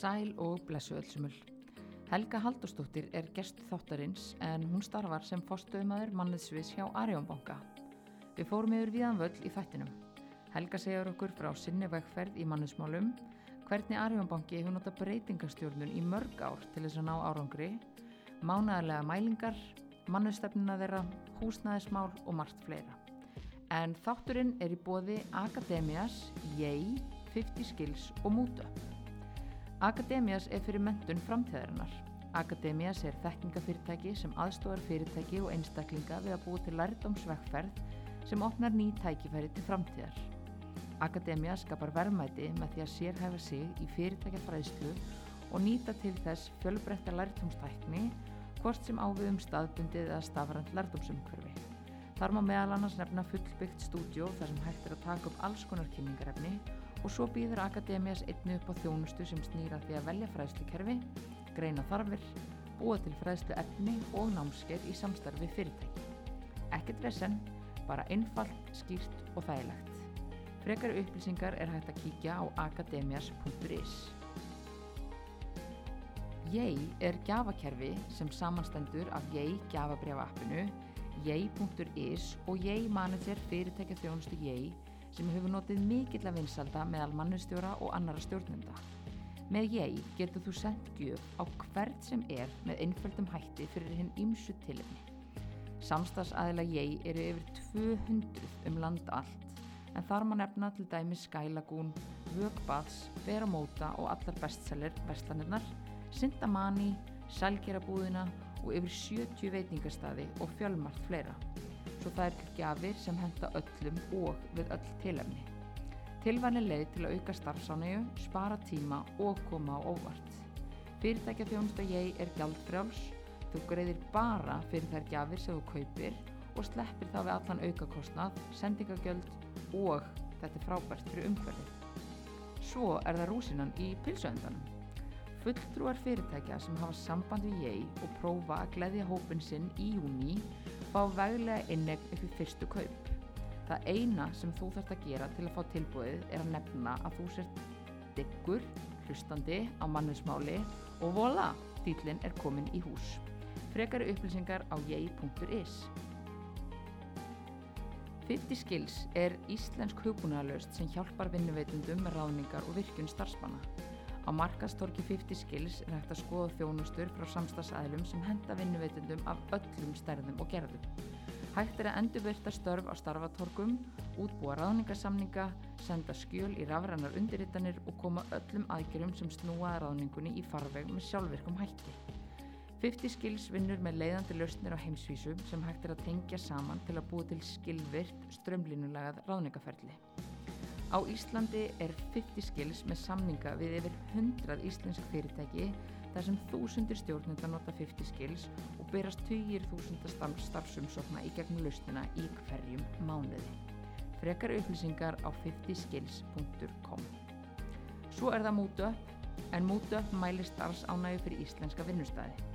Sæl og blessu öllsumul. Helga Haldurstóttir er gest þáttarins en hún starfar sem fórstöðumæður manniðsvis hjá Arjónbanka. Við fórum yfir viðan völl í þættinum. Helga segjar okkur frá sinni vegferð í mannismálum, hvernig Arjónbanki hefur nota breytingastjórnun í mörg ár til þess að ná árangri, mánæðarlega mælingar, mannustefnuna þeirra, húsnæðismál og margt fleira. En þátturinn er í bóði Akademias, Yei, 50 Skills og Múta. Akademias er fyrir mentun framtíðarinnar. Akademias er þekkingafyrirtæki sem aðstofar fyrirtæki og einstaklinga við að búa til lærdómsvegferð sem opnar ný tækifæri til framtíðar. Akademia skapar verðmæti með því að sérhæfa sig í fyrirtækjafræðslu og nýta til þess fjölbreytta lærdómstækni hvort sem ávið um staðbundið eða stafrænt lærdómsumhverfi. Þar má meðal annars nefna fullbyggt stúdjó þar sem hægt er að taka upp alls konar kynningarefni og svo býður Akademias einni upp á þjónustu sem snýra því að velja fræðslukerfi, greina þarfir, búa til fræðslu efni og námskeið í samstarfi fyrirtæki. Ekkert vesen, bara einfalt, skýrt og þægilegt. Frekari upplýsingar er hægt að kíkja á akademias.is. Yei er gjafakerfi sem samanstendur af Yei gjafabrjáfa appinu, Yei.is og Yei manager fyrirtækja þjónustu Yei sem hefur notið mikill að vinsalda meðal mannustjóra og annara stjórnenda. Með Yei getur þú sendt gjöf á hvert sem er með einföldum hætti fyrir hinn ímsu tilefni. Samstagsæðila Yei eru yfir 200 um land allt en þar má nefna til dæmi Skylagún, Vögbaths, Veramóta og allar bestseller Vestlanirnar, Sindamani, Sælgerabúðina og yfir 70 veitingastadi og fjölmart fleira. Svo það er til gjafir sem henda öllum og við öll tilefni. Tilvæni leið til að auka starfsánegu, spara tíma og koma á óvart. Fyrirtækja þjónusta ég er gjaldfrjáls, þú greiðir bara fyrir þær gjafir sem þú kaupir og sleppir þá við allan aukakostnað, sendingagjöld og þetta er frábært fyrir umhverfið. Svo er það rúsinan í pilsuendanum. Fulltrúar fyrirtækja sem hafa samband við ég og prófa að gleðja hópin sinn í júni fá veglega innegn upp í fyrstu kaup. Það eina sem þú þarfst að gera til að fá tilbúið er að nefna að þú sért diggur, hlustandi á manninsmáli og vola, dýtlinn er komin í hús. Frekari upplýsingar á ég.is 50 Skills er íslensk hugbúnaðalöst sem hjálpar vinnuveitundum með ráðningar og virkun starfsmanna. Á markastorki 50 Skills er hægt að skoða þjónustur frá samstagsæðlum sem henda vinnuveitundum af öllum stærðum og gerðum. Hægt er að endurvirta störf á starfatorkum, útbúa ráðningarsamninga, senda skjöl í rafrænar undirritanir og koma öllum aðgjörum sem snúaða ráðningunni í farveg með sjálfvirkum hætti. 50 Skills vinnur með leiðandi lausnir á heimsvísu sem hægt er að tengja saman til að búa til skilvirt strömlínulagað ráðningaferli. Á Íslandi er 50 Skills með samninga við yfir 100 íslensk fyrirtæki þar sem þúsundir stjórnenda nota 50 Skills og berast 20.000 starfsumsókna í gegnum lausnina í hverjum mánuði. Frekar upplýsingar á 50skills.com Svo er það MútuUp, en MútuUp mælir starfsánægu fyrir íslenska vinnustæði.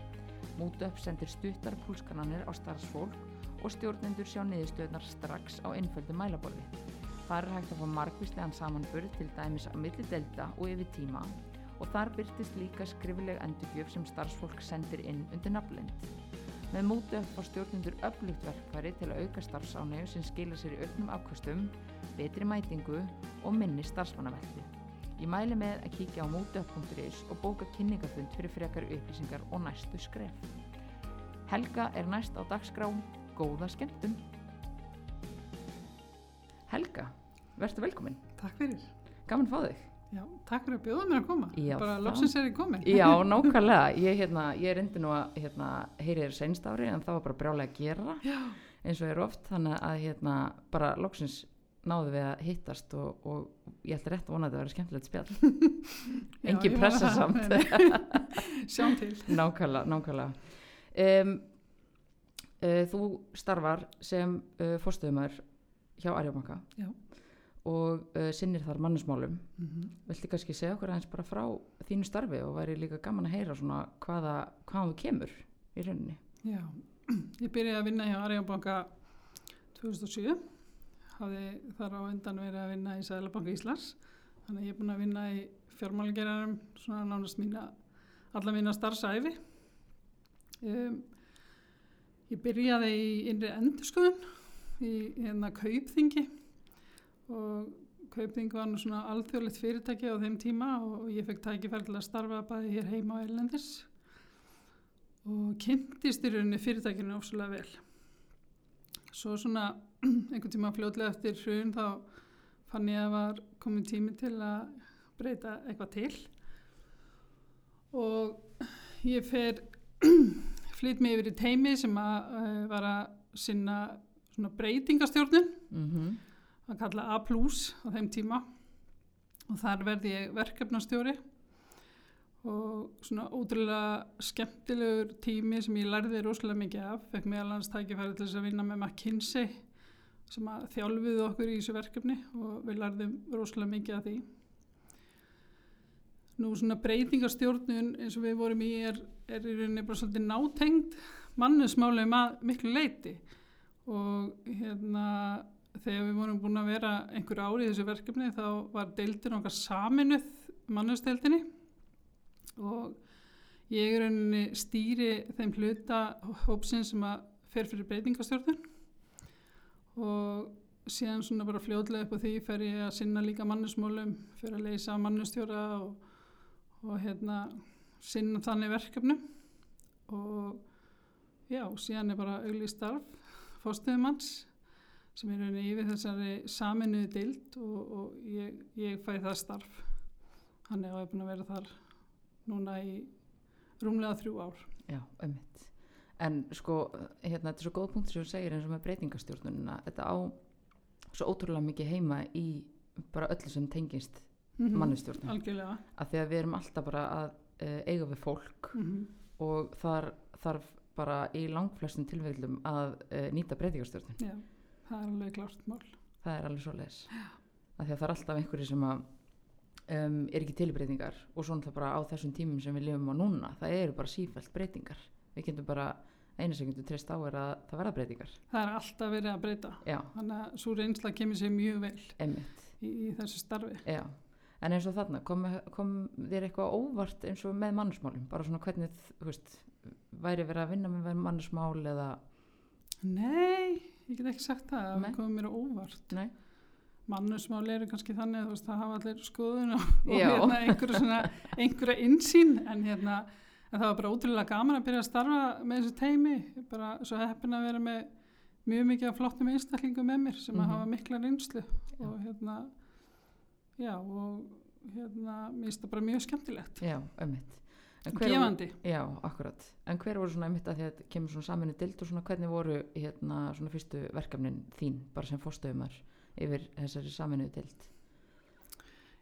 MútuUp sendir stuttar púlskananir á starfsfólk og stjórnendur sjá niðurstöðnar strax á einföldu mælaborði. Þar er hægt að fá margvíslegan samanburð til dæmis að milli delta og yfir tíma og þar byrtist líka skrifileg endurgjöf sem starfsfólk sendir inn undir nafnlind. Með MútuUp fá stjórnendur öflugt verkfæri til að auka starfsánegu sem skila sér í auknum afkvöstum, betri mætingu og minni starfsmannaveldu. Ég mæli með að kíkja á mótuup.is og bóka kynningafund fyrir frekar upplýsingar og næstu skref. Helga er næst á dagskrá, góða skemmtum. Helga, verður velkomin. Takk fyrir. Gaman fá þig. Já, takk fyrir að bjóða mér að koma. Já, Bara það- loksins er ég komin. Já, nákvæmlega. Ég, hérna, ég reyndi nú að hérna, heyri þér seinst ári en það var bara brjálega að gera Já, eins og er oft þannig að hérna, bara loksins náðu við að hittast og, og ég ætla rétt að vona að þetta verður skemmtilegt spjall. Engi pressa það. samt. Sjáum til. nákvæmlega, nákvæmlega. Um, uh, þú starfar sem uh, fórstöðumar hjá Arjóbanka Já. og uh, sinnir þar mannesmálum. Mm Viltu kannski segja okkur aðeins bara frá þínu starfi og væri líka gaman að heyra svona hvaða, hvaðan þú kemur í rauninni. Já, ég byrjaði að vinna hjá Arjónbanka 2007. Hafði þar á undan verið að vinna í Sæðlabanka Íslands Þannig að ég er búin að vinna í fjármálagerarum svona nánast mína, alla mína starfsæfi. Um, ég byrjaði í innri endurskoðun í hérna kaupþingi. Og kaupþing var nú svona alþjóðlegt fyrirtæki á þeim tíma og ég fekk tækifæri til að starfa bæði hér heima á Erlendis. Og kynntist í rauninni fyrirtækinu ofsalega vel. Svo svona einhvern tíma fljótlega eftir hrun þá fann ég að var komin tími til að breyta eitthvað til. Og ég fer flytt mig yfir í teimi sem að uh, var að sinna svona breytingastjórnun. Mm að kalla A plus á þeim tíma. Og þar verði ég verkefnastjóri. Og svona ótrúlega skemmtilegur tími sem ég lærði rosalega mikið af, fekk meðal hans tækifæri til þess að vinna með McKinsey sem að þjálfiði okkur í þessu verkefni. Og við lærðum rosalega mikið af því. Nú svona breytingastjórnun eins og við vorum í er, er í rauninni bara svolítið nátengd mannusmálum að miklu leiti og hérna þegar við vorum búin að vera einhver ári í þessu verkefni þá var deildin okkar saminuð mannusdeildinni og ég er rauninni stýri þeim hluta hópsinn sem að fer fyrir breytingastjórnun og síðan svona bara fljóðlega upp á því fer ég að sinna líka mannusmálum fyrir að leysa mannustjóra og, og hérna sinna þannig verkefnum. Og já, síðan er bara auglí starf fórstuðumanns sem er rauninni yfir þessari saminuði dild og, og ég, ég fæ það starf hann er búin að vera þar núna í rúmlega þrjú ár Já, ummitt. En sko, hérna, þetta er svo góð punkt sem þú segir eins og með breytingastjórnunina. Þetta á svo ótrúlega mikið heima í bara öllu sem tengist mm -hmm. mannustjórnun. algjörlega Af því að við erum alltaf bara að uh, eiga við fólk mm og þar þarf bara í langflestum tilveglum að uh, nýta breytingastjórnun. já, það er alveg klárt mál Það er alveg svo að það er alltaf einhverju sem að um, er ekki til breytingar og svona það bara á þessum tímum sem við lifum á núna. Það eru bara sífælt breytingar. Við getum bara, einu sem getum treyst á er að það verða breytingar. það er alltaf verið að breyta Já, þannig að svo reynsla kemur sér mjög vel einmitt. í, í þessu starfi Já, en eins og þarna, kom, kom þér eitthvað óvart eins og með mannusmálum? Bara svona hvernig, þú veist, væri verið að vinna með mannusmál eða, nei, ég get ekki sagt það það komið mér á óvart nei? mannusmál eru kannski þannig að það hafa allir skoðun og, og hérna, einhverja, svona, einhverja insýn en hérna en það var bara ótrúlega gaman að byrja að starfa með þessu teimi bara svo heppin að vera með mjög mikið af flottum einstaklingum með mér sem Mhm. að hafa mikla reynslu Já. og hérna já og hérna mér finnst það bara mjög skemmtilegt Já, einmitt. Gefandi Já, akkurat. En hver voru svona einmitt að því að kemur svona saminu dild og svona hvernig voru hérna svona fyrstu verkefnin þín bara sem fórstöðumar yfir þessari saminu dild?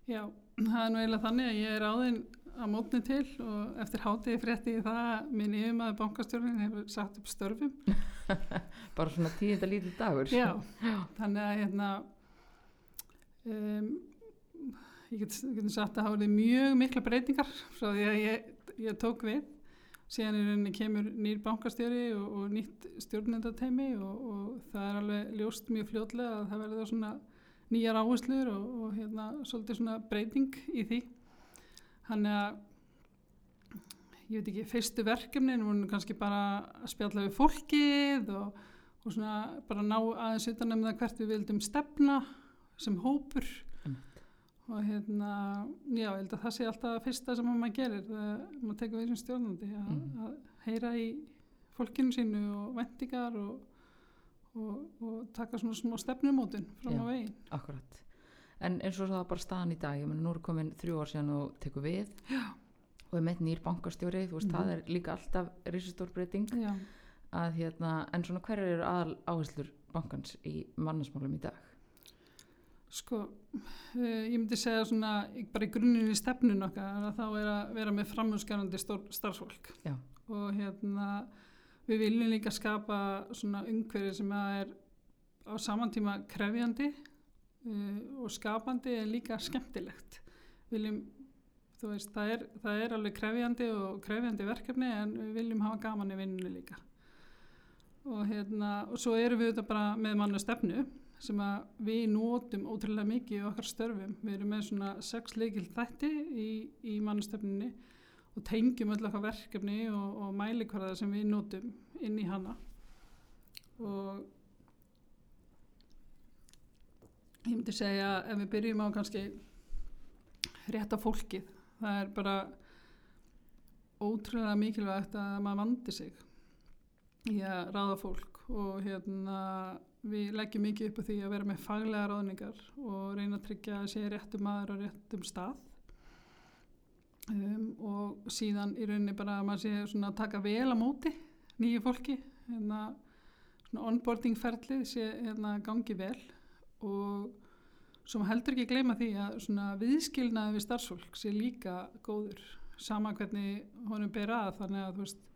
já, það er nú eiginlega þannig að ég er áðinn að mótni til og eftir hátíði frétti ég það að minn yfirmaður bankastjórnin hefur sagt upp störfum Bara svona tíðinda lítið dagur? Já, þannig að hérna um, ég get, get sagt að voru mjög mikla breytingar frá því að ég, ég tók við síðan í rauninni kemur nýr bankastjóri og, og nýtt stjórnendateimi og, og það er alveg ljóst mjög fljótlega að það verður svona nýjar áherslur og, og hérna svolítið svona breyting í því þannig að ég veit ekki, fyrstu verkefnin voru kannski bara að spjalla við fólkið og, og svona bara ná aðeins utan um það hvert við vildum stefna sem hópur. Og hérna, já, ég held að það sé alltaf fyrsta sem maður gerir þegar maður tekur við sem stjórnandi að, Mhm. að heyra í fólkinu sínu og vendingar og, og, og taka svona smá stefnumótin fram Já. á veginn. Akkurat. En eins og það bara staðan í dag, ég meni nú er komin þrjú ár síðan og tekur við Já. og er meitt nýr bankastjóri, þú veist, Mhm. það er líka alltaf risastór breyting Já. að hérna, en svona hverjar eru aðal áherslur bankans í mannasmálum í dag? Sko, uh, ég myndi segja svona, bara í grunninn í stefnun okkar, þá er að vera með framhúsgarandi starfsfólk. Já. Og hérna, við viljum líka skapa svona umhverfi sem er á samantíma krefjandi uh, og skapandi en líka skemmtilegt. Viljum, veist, það er, það er alveg krefjandi og krefjandi verkefni en við viljum hafa gaman í vinnunni líka. Og hérna, og svo erum við þetta bara með mannu stefnu sem við nótum ótrúlega mikið í okkar störfum. Við erum með svona sex leikil þætti í, í mannstefninni og tengjum öll okkar verkefni og, og mælikvarða sem við nótum inn í hana. Og ég myndi segja ef við byrjum á kannski rétta fólkið, það er bara ótrúlega mikilvægt að maður vandi sig í að ráða fólk og hérna við leggjum mikið upp á því að vera með faglega ráðningar og reyna að tryggja að sé réttum maður á réttum stað. Um, og síðan í rauninni bara að maður sé að taka vel á móti nýju fólki hérna svona onboarding ferlið sé hérna gangi vel. Og maður heldur ekki gleyma því að viðskilnaði við starfsfólk sé líka góður sama hvernig honum ber að. Þannig að veist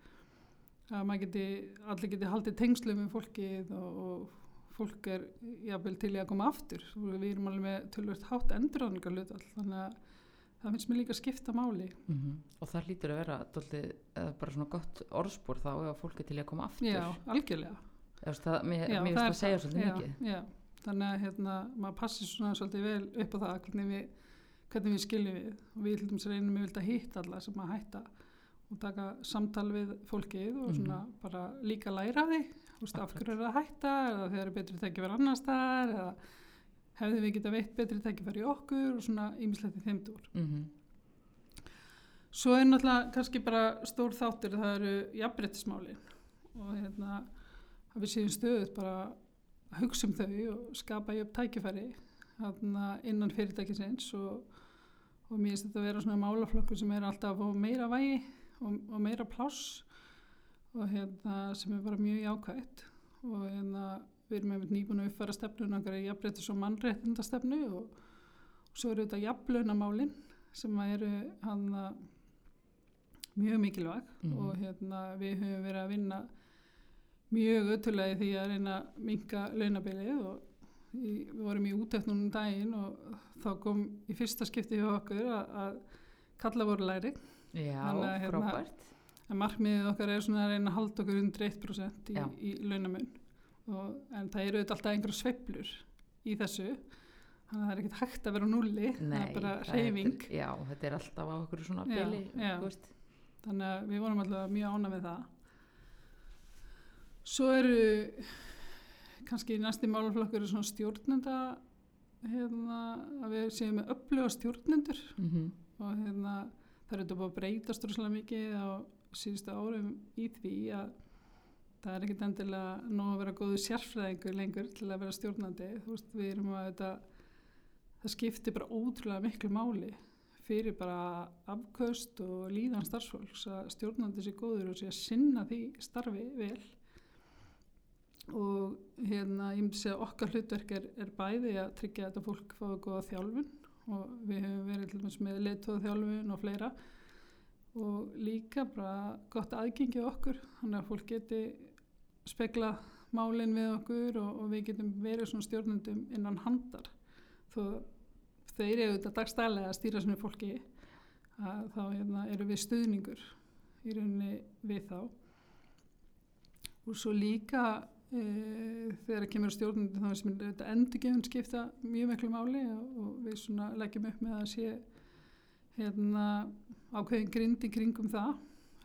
að geti, allir geti haldið tengslu með fólkið og, og fólk er jafnvel til í að koma aftur og við erum alveg með tölvört hátt endurráðningar hlutall þannig að það finnst mér líka að skipta máli Mm -hmm. Og það lítur að vera eða bara svona gott orðspor þá ef fólk er til í að koma aftur. Já, algjörlega veist, það, mér það finnst er að segja það. svolítið já, mikið. Já, þannig að hérna, maður passir svona svolítið vel upp á það hvernig við, hvernig við skiljum við og við til dæmis reynum við að hitta alla sem að hætta og taka samtal við fólkið og svona bara líka læra því veist, af hverju er það að hætta? Eða þeir eru betri tækifæri annar staðar? Eða hefði við geta veitt betri tækifæri í okkur og svona ýmislegt í þeim dúr. Mm Svo er náttúrulega kannski bara stór þáttur það eru jafnbrettismálin og hérna að við séum stöðut bara að hugsa um þau og skapa jöfn tækifæri hérna, innan fyrirtækisins og, og mér finnst þetta að vera svona málaflokkur sem er alltaf meira vægi og, og meira pláss og hérna sem er bara mjög jákvægt og hérna við erum einmitt nýbúin að uppfæra stefnun okkar í jafnbrettis og mannréttindastefnu og, og svo eru þetta jafnlaunamálin sem eru hann mjög mikilvæg Mhm. og hérna við höfum verið að vinna mjög öttulega í því að reyna að minka launabilið og í, við vorum í útefnunum daginn og þá kom í fyrsta skipti hjá okkur að, að kalla voru læri Já, hérna, frábært. En markmiðið okkar er svona að reyna að halda okkur undir 1% í, í launamun. Og, en það eru auðvitað alltaf einhverja sveiflur í þessu. Þannig að það er ekkert hægt að vera á núlli það er bara það hreyfing. Já, þetta er alltaf á okkur svona bili, þannig að við vorum alltaf mjög ána með það. Svo eru kannski næsti málaflokkur er svona stjórnenda hérna, að við séum með öfluga stjórnendur. Mm og hérna, það er þetta búið að breytast rosalega mikið á síðustu árum í því að það er ekkit endilega nóg að vera góðu sérfræðingur lengur til að vera stjórnandi. Þú veist, við erum að þetta það skiptir bara ótrúlega miklu máli fyrir bara afkaust og líðan starfsfólks að stjórnandi sé góður og sé að sinna því starfi vel. Og hérna ég myndi segja okkar hlutverk er, er bæði að tryggja þetta fólk fái góða þjálfun og við höfum verið með leitóða þjálfun og fleira og líka bara gott aðgengi á okkur. Þannig að fólk geti spekla málinn við okkur og, og við getum verið svona stjórnendum innan handar. Þó þeir eru þetta dagstælega að stýra svona fólki að þá hérna, eru við stuðningur í rauninni við þá. Og svo líka e, þegar kemur stjórnandi þá sem þetta endurgefun skipta mjög miklu máli og, og við svona leggjum upp með að sé hérna, ákveðin grind í kringum það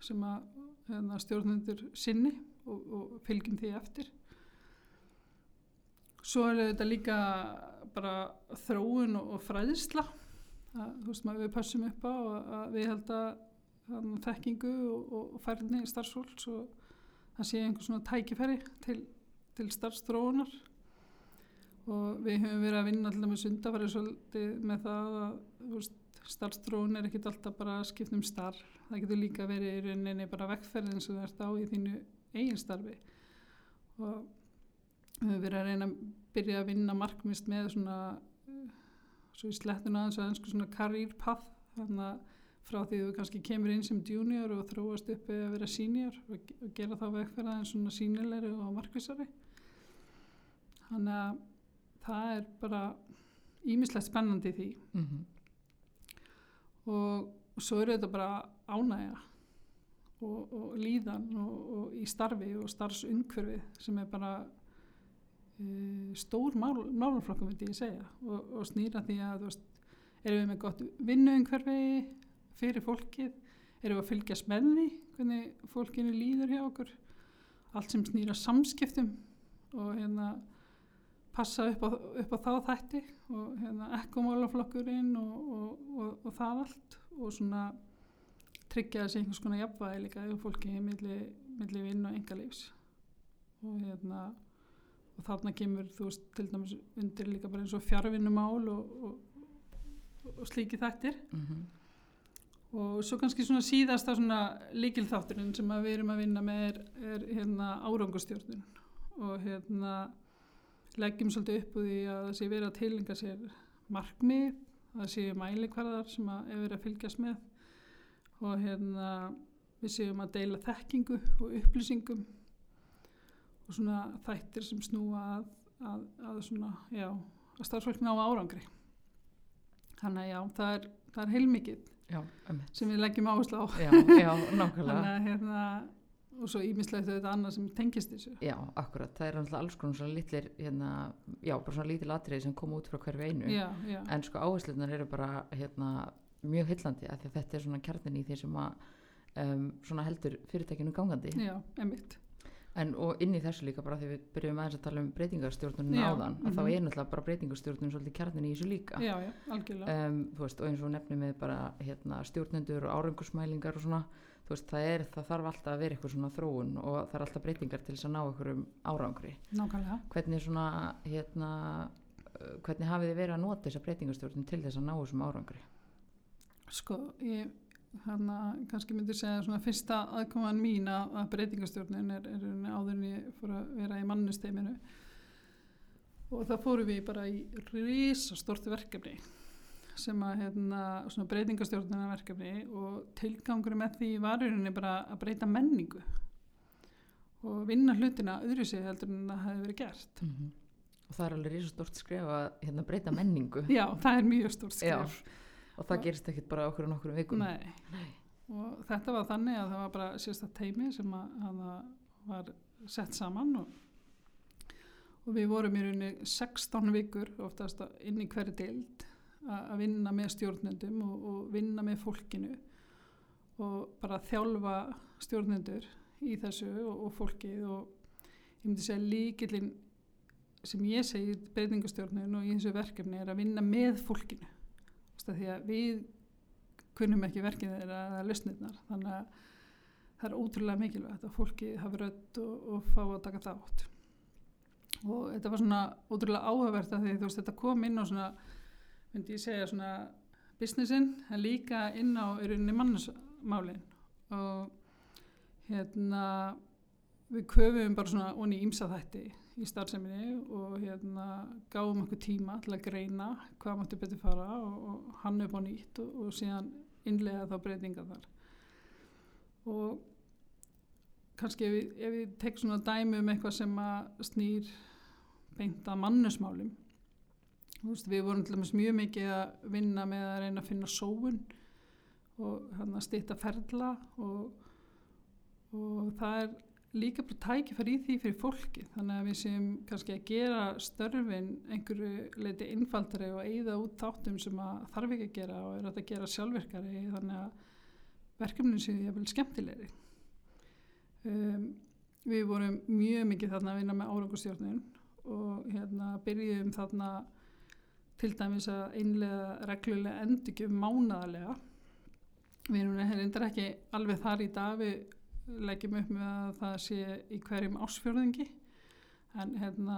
sem að hérna, stjórnendur sinni og, og fylgjum því eftir. Svo er þetta líka bara þróun og, og fræðisla að, þú veist maður við passum upp á að, við held að þekkingu og, og færni starfsfólks og það sé einhver svona tækifæri til, til starfstróunar og við höfum verið að vinna alltaf með sundafæri svolítið með það að veist, starfstróun er ekkit alltaf bara skipt um starf, það getur líka verið í rauninni bara vekkferðin sem það ert á í þínu eigin starfi. Og við verið að reyna að byrja að vinna markmist með svona svo í slettuna aðeins að einsku svona career path þannig að frá því þú kannski kemur inn sem junior og þróast upp að vera senior og, gera þá vegferða en svona sínilegri og markvissari. Þannig að það er bara ímislegt spennandi því. Mm -hmm. Og svo eru þetta bara ánægja og, og líðan og, og í starfi og starfsumhverfi sem er bara uh, stór mál, málaflokkum myndi ég segja og, og snýra því að veist, erum við með gott vinnuumhverfi fyrir fólkið? Erum við að fylgjast með því hvernig fólkinu líður hjá okkur? Allt sem snýra samskiptum og hérna passa upp á, upp á þá þætti og hérna ekkomálaflokkurinn og, og, og, og það allt og svona tryggja þessi einhvers konar jafnvægi líka yfir fólki milli, milli vinn og engalífs og hérna og þarna kemur þú veist til dæmis undir líka bara eins og fjárvinnumál og, og, og slíki þættir. Mm -hmm. og svo kannski svona síðasta svona líkilþátturinn sem við erum að vinna með er, er hérna árangustjórnun og hérna leggjum svolítið upp úr því að það sé verið að tilinga sér markmið, það sé mælikvarðar sem að er verið að fylgjast með. Og hérna við séum að deila þekkingu og upplýsingum og svona þættir sem snúa að, að, að svona, já, að starfsfólk ná árangri. Þannig að já, það er, það er heilmikið Já, sem við leggjum áherslu á. Já, já, nákvæmlega. þannig að hérna og svo ímislegt auðvitað annað sem tengist þessu Já, akkurat, það er alls konar svona litlir, hérna, já, bara svona lítil atriði sem koma út frá hverju einu. já, já, En sko áherslunar eru bara, hérna, mjög hillandi af því að þetta er svona kjarnin í því sem að um, svona heldur fyrirtækinu gangandi. já, emitt En og inn í þessu líka bara þegar við byrjum aðeins að tala um breytingarstjórnun Já, áðan, að þá mhm. er náttúrulega bara breytingarstjórnun svolítið kjarnin í þessu líka. já, já, algjörlega um, þú veist, og eins og nefnum við bara hérna, stjórnendur og árangursmælingar og svona, veist, það, er, það þarf alltaf að vera eitthvað svona þróun og það er alltaf breytingar til þess að ná einhverjum árangri. Nákvæmlega. Hvernig svona hérna, uh, hvernig hafið þið verið að nota þessa breytingarstjórnun til þess að ná þessum árangri? Sko, ég hana, kannski myndi segja svona fyrsta aðkoman mín að, breytingastjórnin er, er rauninni áður en ég fór að vera í mannusteiminu og það fórum við bara í risastort verkefni sem að hérna, svona breytingastjórnina verkefni og tilgangur með því var í rauninni bara að breyta menningu og vinna hlutina öðru sig heldur en það hefði verið gert. Mm og það er alveg risa stort skref að hérna, breyta menningu. Já, það er mjög stort Já, skref. Og það gerist ekkit bara okkur og nokkur vikum. Nei. og þetta var þannig að það var bara sérstætt teimi sem að, að var sett saman og, og við vorum í rauninni 16 vikur oftast inn í hverju deild að að vinna með stjórnendum og, og vinna með fólkinu og bara þjálfa stjórnendur í þessu og, og fólkið og ég myndi segja líkillin sem ég segi breytingastjórnun og í þessu verkefni er að vinna með fólkinu. Því að við kunnum ekki verkið þeirra eða lausnirnar þannig að það er ótrúlega mikilvægt að fólki hafi rödd og, og fá að taka þátt. Og þetta var svona ótrúlega áhugavert að því þú veist þetta kom inn á svona myndi ég segja svona businessin en líka inn á í rauninni mannusmálin og hérna við köfum bara svona onni ímsa þætti í starfseminni og hérna gáum okkur tíma til að greina hvað mátti betur fara og, og hann upp á nýtt og, og síðan innlega þá breytingar þar. Og kannski ef ef við tek svona dæmi um eitthvað sem að snýr beint að mannusmálum veist, við vorum til dæmis mjög mikið að vinna með að reyna að finna sóun og hérna stýtta ferla og, og það er líka bara tækifæri í því fyrir fólki þannig að við séum kannski að gera störfin einhverju leiti innfaldari og eigða út þáttum sem að þarf ekki að gera og er að gera sjálfverkari þannig að verkefnin séu ég vel skemmtilegri. Um, við vorum mjög mikið þarna að vinna með árangustjórnin og hérna byrjuðum þarna til dæmis að einlega reglulega endurgjöf mánaðarlega. Við erum reyndar ekki alveg þar í dag. Við leggjum upp með að það sé í hverjum ásfjörðingi en hérna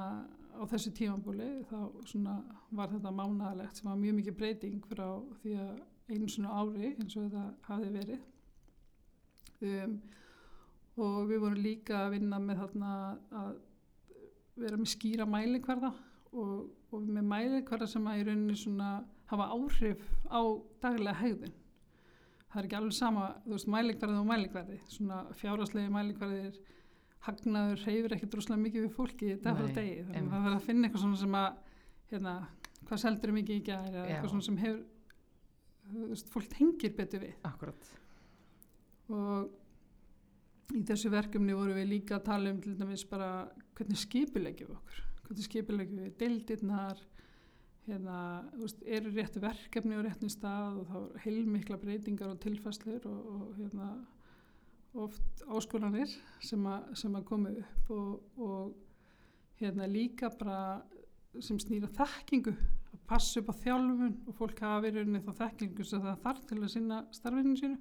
á þessu tímambúli þá var þetta mánaðalegt sem var mjög mikið breyting frá því að einu svona ári eins og þetta hafi verið. Um, og við vorum líka að vinna með þarna að vera með skýra mælikvarða og, og með mælikvarða sem að í rauninni svona hafa áhrif á daglega hegðun. Það er ekki alveg sama, þú veist, mælikvarði og mælikvarði svona fjárhagslegi mælikvarðir hagnaður reyfir ekkert droslega mikið við fólki dag frá degi. Þannig að það verður að finna eitthvað svona sem að hérna, hvað seldur mikið í gæri eða eitthvað svona sem hefur þú veist, fólk tengir betur við. Akkurat. og í þessu verkefni voru við líka að tala um til dæmis bara hvernig skipulegjum okkur hvernig skipilegjum við deildirnar, hérna, veist, eru réttu verkefni og réttin stað og þá heilmikla breytingar og tilfæslur og, og hérna, oft áskoranir sem, a, sem að koma upp og, og hérna líka bara sem snýra þekkingu að passa upp á þjálfun og fólk verið unni þá þekkingu sem það þarf til að sinna starfinu sínu.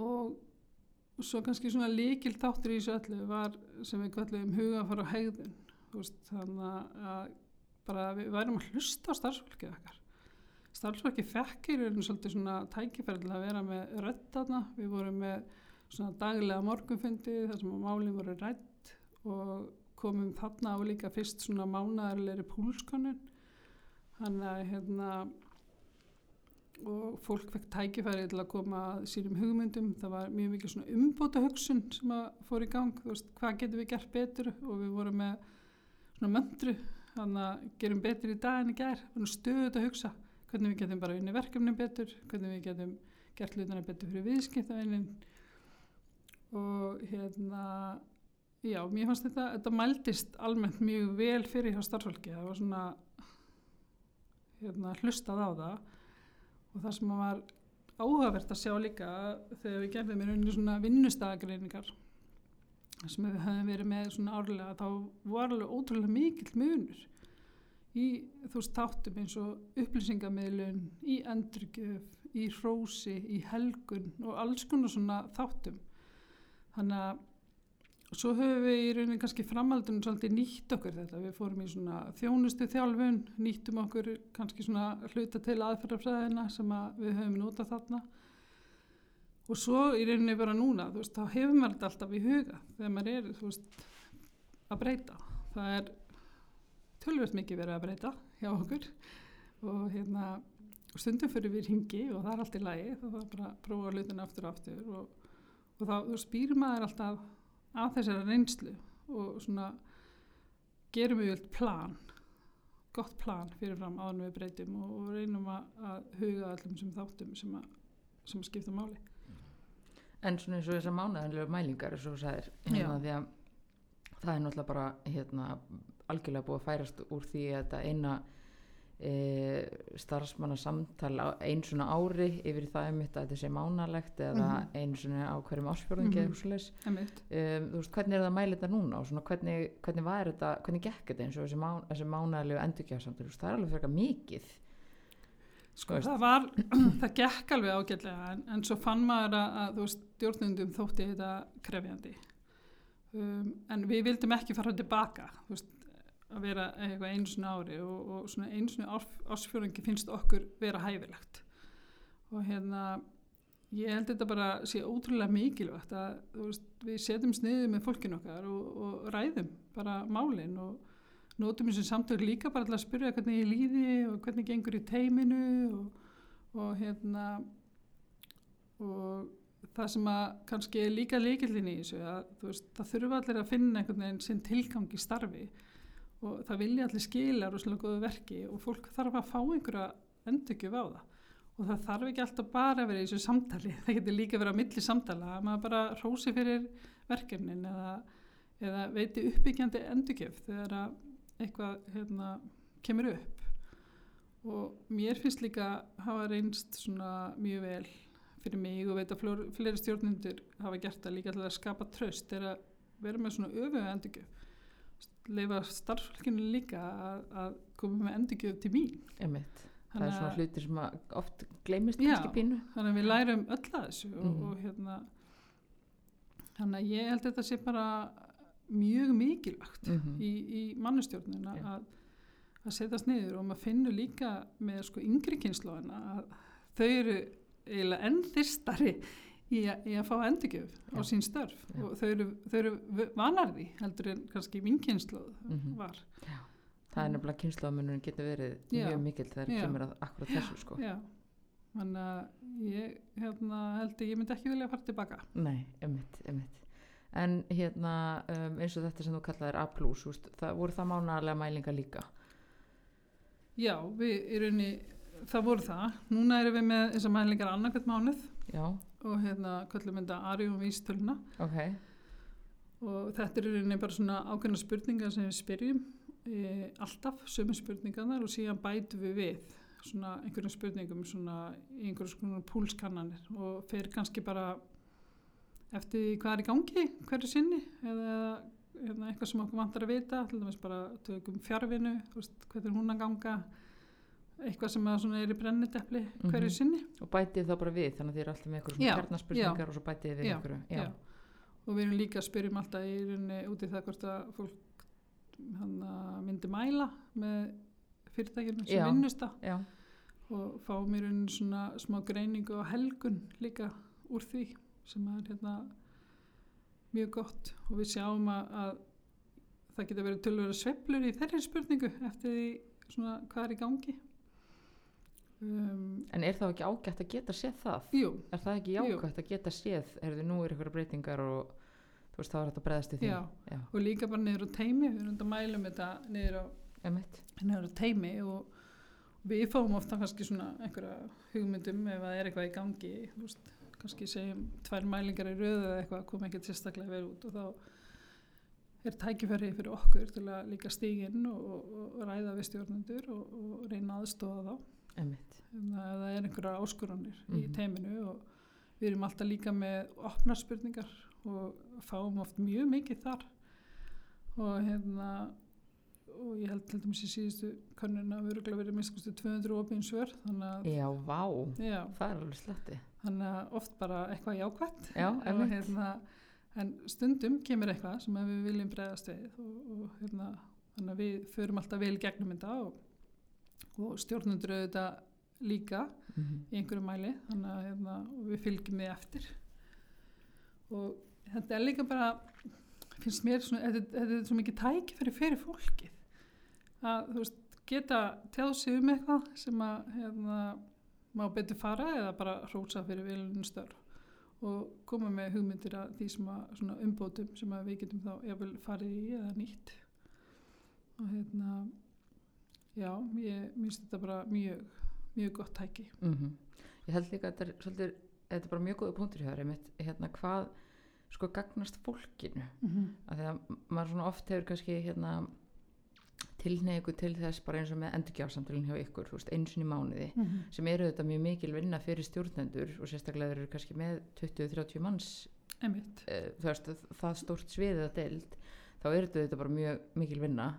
Og svo kannski svona líkil þáttur í þessu öllu var sem við kallum huga að fara á hegðun veist, þannig að bara við værum að hlusta á starfsfólkið okkar. Starfsfólki fekk í rauninu svolítið svona tækifærið að vera með röttaðna við vorum með svona daglega morgunfundi þar sem málinn voru rætt og komum þarna á líka fyrst svona mánaðarleiri púlskonun þannig að hérna og fólk fekk tækifæri til að koma sínum hugmyndum, það var mjög mikið svona umbóta hugsun sem að fór í gang. Veist, hvað getum við gert betur? Og við vorum með svona möndru þannig að gerum betur í dag en í gerð stöðut að hugsa hvernig við getum bara unni verkefni betur, hvernig við getum gert hlutana betur fyrir viðskiptaveinin og hérna já, mér fannst þetta þetta mæltist almennt mjög vel fyrir hjá starfsfólki, það var svona hérna hlustað á það og það sem var áhugavert að sjá líka þegar við gerðum í rauninni svona vinnustagreiningar sem við höfum verið með svona árlega þá var alveg ótrúlega mikill munur í þú veist þáttum eins og upplýsingamilun í endurgjöf, í hrósi í helgun og alls konar svona þáttum. Þannig að Svo höfum við í rauninni kannski framhaldunum svolítið nýtt okkur þetta. Við fórum í svona þjónustu þjálfun, nýttum okkur kannski svona hluta til aðferðarfræðina sem að við höfum notað þarna. Og svo í rauninni bara núna, veist, þá hefur maður þetta alltaf í huga þegar maður er, veist, að breyta. Það er tölvöld mikið verið að breyta hjá okkur og hérna stundum fyrir við ringi og það er allt í lagi, þá þarf bara að prófa hlutina aftur og aftur og, og þá, spýr maður alltaf af þessari reynslu og svona gerum við vel plan gott plan fyrirfram áðan við breytum og, og reynum að, huga allum sem þáttum sem að, sem skipta máli. En svona eins og þessar mánaðanlega mælingar eins og sagðir hérna, því að það er náttúrulega bara hérna, algjörlega búið að færast úr því að þetta eina e, starfsmannasamtal einn svona ári yfir það einmitt að þetta sé mánalegt eða mm -hmm. einn svona á hverjum ásfjörðungi mm -hmm. um, þú veist hvernig er það að mæla þetta núna og svona hvernig, hvernig var þetta, hvernig gekk þetta eins og þessi, má, þessi mánalegu endurkjáðsamtal það er alveg fyrir mikið. Sko það var, það gekk alveg ágætlega en, en svo fann maður að, að þú veist stjórnundum þótti þetta krefjandi. Um, en við vildum ekki fara tilbaka þú veist að vera eitthvað einu svona ári og, og svona einu svona ásfjörðingi finnst okkur vera hæfilegt. Og hérna ég held þetta bara sé ótrúlega mikilvægt að veist, við setjum sniðið með fólkin okkar og, og ræðum bara málinn og nótum eins og samtök líka bara að spyrja hvernig ég líði og hvernig gengur í teiminu og, og hérna og það sem að kannski er líka leikillin í þessu að veist, það þurfa allir að finna einhvern veginn sinn tilgang í starfi og það vilja allir skila rosalega góðu verki og fólk þarf að fá einhverja endurkjöf á það. Og það þarf ekki alltaf bara að vera í þessu samtali. Það getur líka verið á milli samtala að maður bara rósi fyrir verkefnin eða, eða veiti uppbyggjandi endurkjöf þegar eitthvað hérna, kemur upp. Og mér finnst líka að hafa reynst mjög vel fyrir mig og veit að fleiri stjórnundur hafa gert það líka til að skapa tröst er að vera með svona öfu endurkjöf leifa starfsfólkinu líka að, að koma með endurgjöf til mín Einmitt. það er svona hlutir sem oft gleymist kannski pínu þannig að við lærum öll að þessu mm. og, mhm. og hérna þannig að ég held að þetta sé bara mjög mikilvægt mm -hmm. í, í mannustjórnuna yeah. að, að setjast niður og maður finnur líka með sko yngri kynnslóðina að þau eru eiginlega enn þyrstari í, a, í að fá endurgjöf á sín störf. Já. og þau eru, eru vanarði heldur en kannski vinkynsluð mm -hmm. var. Já. það er nefnilega kynsluðamunum getur verið Já. mjög mikil þegar það kemur að akkurat þessu sko. Þannig að ég hérna, held að ég myndi ekki vilja að fara tilbaka. Nei, emitt, emitt en hérna um, eins og þetta sem þú kallaðir A+, það voru það mánalega mælinga líka? Já, við í rauninni það voru það, núna erum við með þessar mælingar annarkvæmt mánuð Já. Og hérna kallum þetta Arjum Vístölna okay. og þetta er rauninni bara svona ákveðna spurningar sem við spyrjum e, alltaf sömu spurningarnar og síðan bætum við við svona einhverjum spurningum svona í einhverjum svona púlskannanir. Og fer kannski bara eftir hvað er í gangi hverju sinni eða hérna, eitthvað sem okkur vantar að vita til dæmis bara tökum fjárvinu hvernig er hún að ganga eitthvað sem er í brenniteppli hverju Mhm. sinni. Og bætið þá bara við þannig að þið eru alltaf með eitthvað svona kjarnaspurningar og svo bætið við einhverju og við erum líka að spyrjum alltaf í rauninni út í það hvort að fólk myndi mæla með fyrirtækjum sem vinnust það. og fáum í rauninni svona smá greiningu og helgun líka úr því sem er hérna mjög gott. Og við sjáum að, að það geta verið tölvöru sveiflur í þeirri spurningu eftir því svona hvað er í gangi um, en er þá ekki ágætt að geta séð það? Jú, er það ekki jákvæmt að geta séð erðu nú er eitthvað breytingar og þú veist þá er þetta bregðast í því? Já. Já, og líka bara niður á teimi við erum að mælum þetta niður á niður á teimi og við fáum ofta kannski svona einhverja hugmyndum ef það er eitthvað í gangi þú veist, kannski segjum tvær mælingar í röðu eða eitthvað kom ekkert sérstaklega vel út og þá er tækifæri fyrir okkur til að líka stíginn og, og, og ræða við stjórnendur og, og reyna aðstofa þá ef það ef það er einhverja áskoranir í Mhm. teiminu og við erum alltaf líka með opnar spurningar og fáum oft mjög mikið þar. Og hérna og ég held til dæmis í síðustu könnun að við erum verið miskustu 200 opinn svör þannig að, já, vá. Já, það er alveg sletti þannig að oft bara eitthvað jákvætt. Já, og, hérna, en stundum kemur eitthvað sem að við viljum bregðast við og, og hérna, þannig að við förum alltaf vel gegnum þetta og, og stjórnundur auðvitað líka Mhm. í einhverju mæli þannig að hérna, við fylgjum því eftir og þetta er líka bara finnst mér svona, þetta, er svo mikið tækifæri fyrir fólkið að þú veist, geta tjáð sig um eitthvað sem að hérna, má betur fara eða bara hrósa fyrir vilunum störf og koma með hugmyndir að því sem að svona umbótum sem að við getum þá jafnvel farið í eða nýtt og hérna já, ég minnst þetta bara mjög mjög gott tæki Mhm. ég held líka að þetta er svolítið þetta er bara mjög góða punktur hjá þér einmitt, hérna hvað sko gagnast fólkinu mm -hmm. að því að maður svona oft hefur kannski hérna tilneigu til þess bara eins og með endurgjafsamtölun hjá ykkur, þú veist, eins og í mánuði sem eru þetta mjög mikil vinna fyrir stjórnendur og sérstaklega eru kannski með 20-30 manns Einmitt. þú veist, það stórt sviðið að deild þá er þetta bara mjög mikil vinna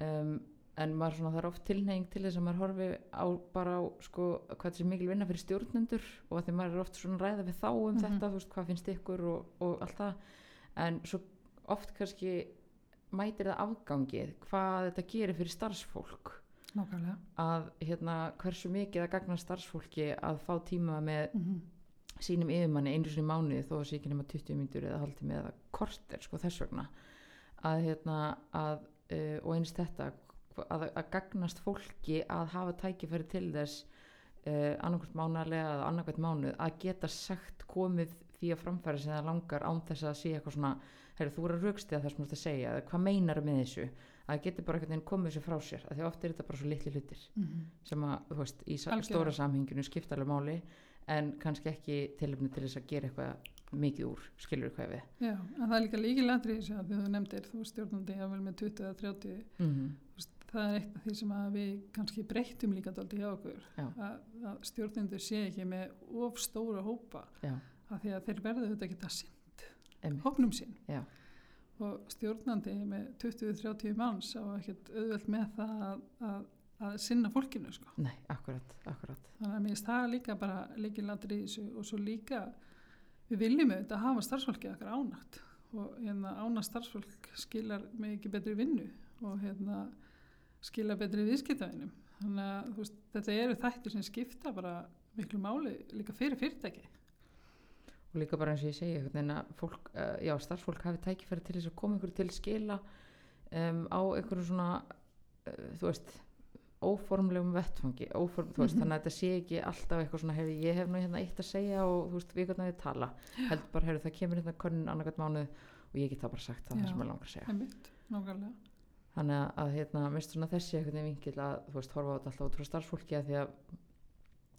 um, en maður svona er oft tilneying til þess að maður horfi á bara á sko hvað þessi mikil vinna fyrir stjórnendur og að því maður er oft svona að ræða við þá um Mhm. þetta, þú veist, hvað finnst ykkur og, og allt það, en svo oft kannski mætir það afgangið hvað þetta gerir fyrir starfsfólk Nákvæmlega. að hérna hversu mikið að gagna starfsfólki að fá tíma með Mm -hmm. sínum yfirmanni einu sinni mánuði þó að ekki nema 20 mínútur eða hálftími eða korter sko þess vegna að hérna að uh, og eins þetta að, að gagnast fólki að hafa tækifæri til þess uh, annarkvæmt mánalega eða annarkvæmt mánuð að geta sagt komið því að framfæra sem það langar án þess að sé eitthvað svona heyrðu, þú er að raukstið að það sem þú ert að segja eða hvað meinar með þessu að það getur bara einhvern veginn komið þessu frá sér því oft er þetta bara svo litli hlutir sem að, þú veist, í Algjörlega. stóra samhenginu skipta alveg máli en kannski ekki tilöfni til þess að gera eitthvað mikið úr, skilur hvað við Já, en það er líka líkilætri þessu að því þú nefndir, þú stjórnandi að vel með 20 eða 30, mm -hmm. Það er eitt af því sem að við kannski breyttum líka daldi hjá okkur, að, að stjórnendur sé ekki með of stóra hópa, Já, af því að þeir verðu þetta geta sinn emmi, hópnum sín Já. og stjórnandi með 20-30 manns á ekkert auðvelt með það að, að, að sinna fólkinu sko. nei, akkurat, akkurat. Þannig að mér finnst það líka bara líkilætri í þessu. Og svo líka við viljum auðvitað hafa starfsfólki okkar ánægt og hérna ánægt starfsfólk skilar með ekki betri vinnu. Og hérna skilar betri viðskiptavinum. Þannig að veist, þetta eru þættir sem skipta bara miklu máli líka fyrir fyrirtæki. Og líka bara eins og ég segi fólk, uh, já, starfsfólk hafi tækifæri til þess að koma ykkur til skila um, á einhverju svona uh, þú veist óformlegum vettfangi óform, veist, Mhm. þannig að þetta sé ekki alltaf eitthvað svona, hefur ég hef nú hérna eitt að segja og þú veist, við hvernig við tala? Held bara, hefur það kemur hérna konun annarkvæmt mánuð og ég get það bara sagt það, Já. það sem ég langar að segja. Einmitt, þannig að, hérna, minnst svona þessi einhvern veginn vinkil að þú veist, horfa á þetta alltaf út frá starfsfólki að því að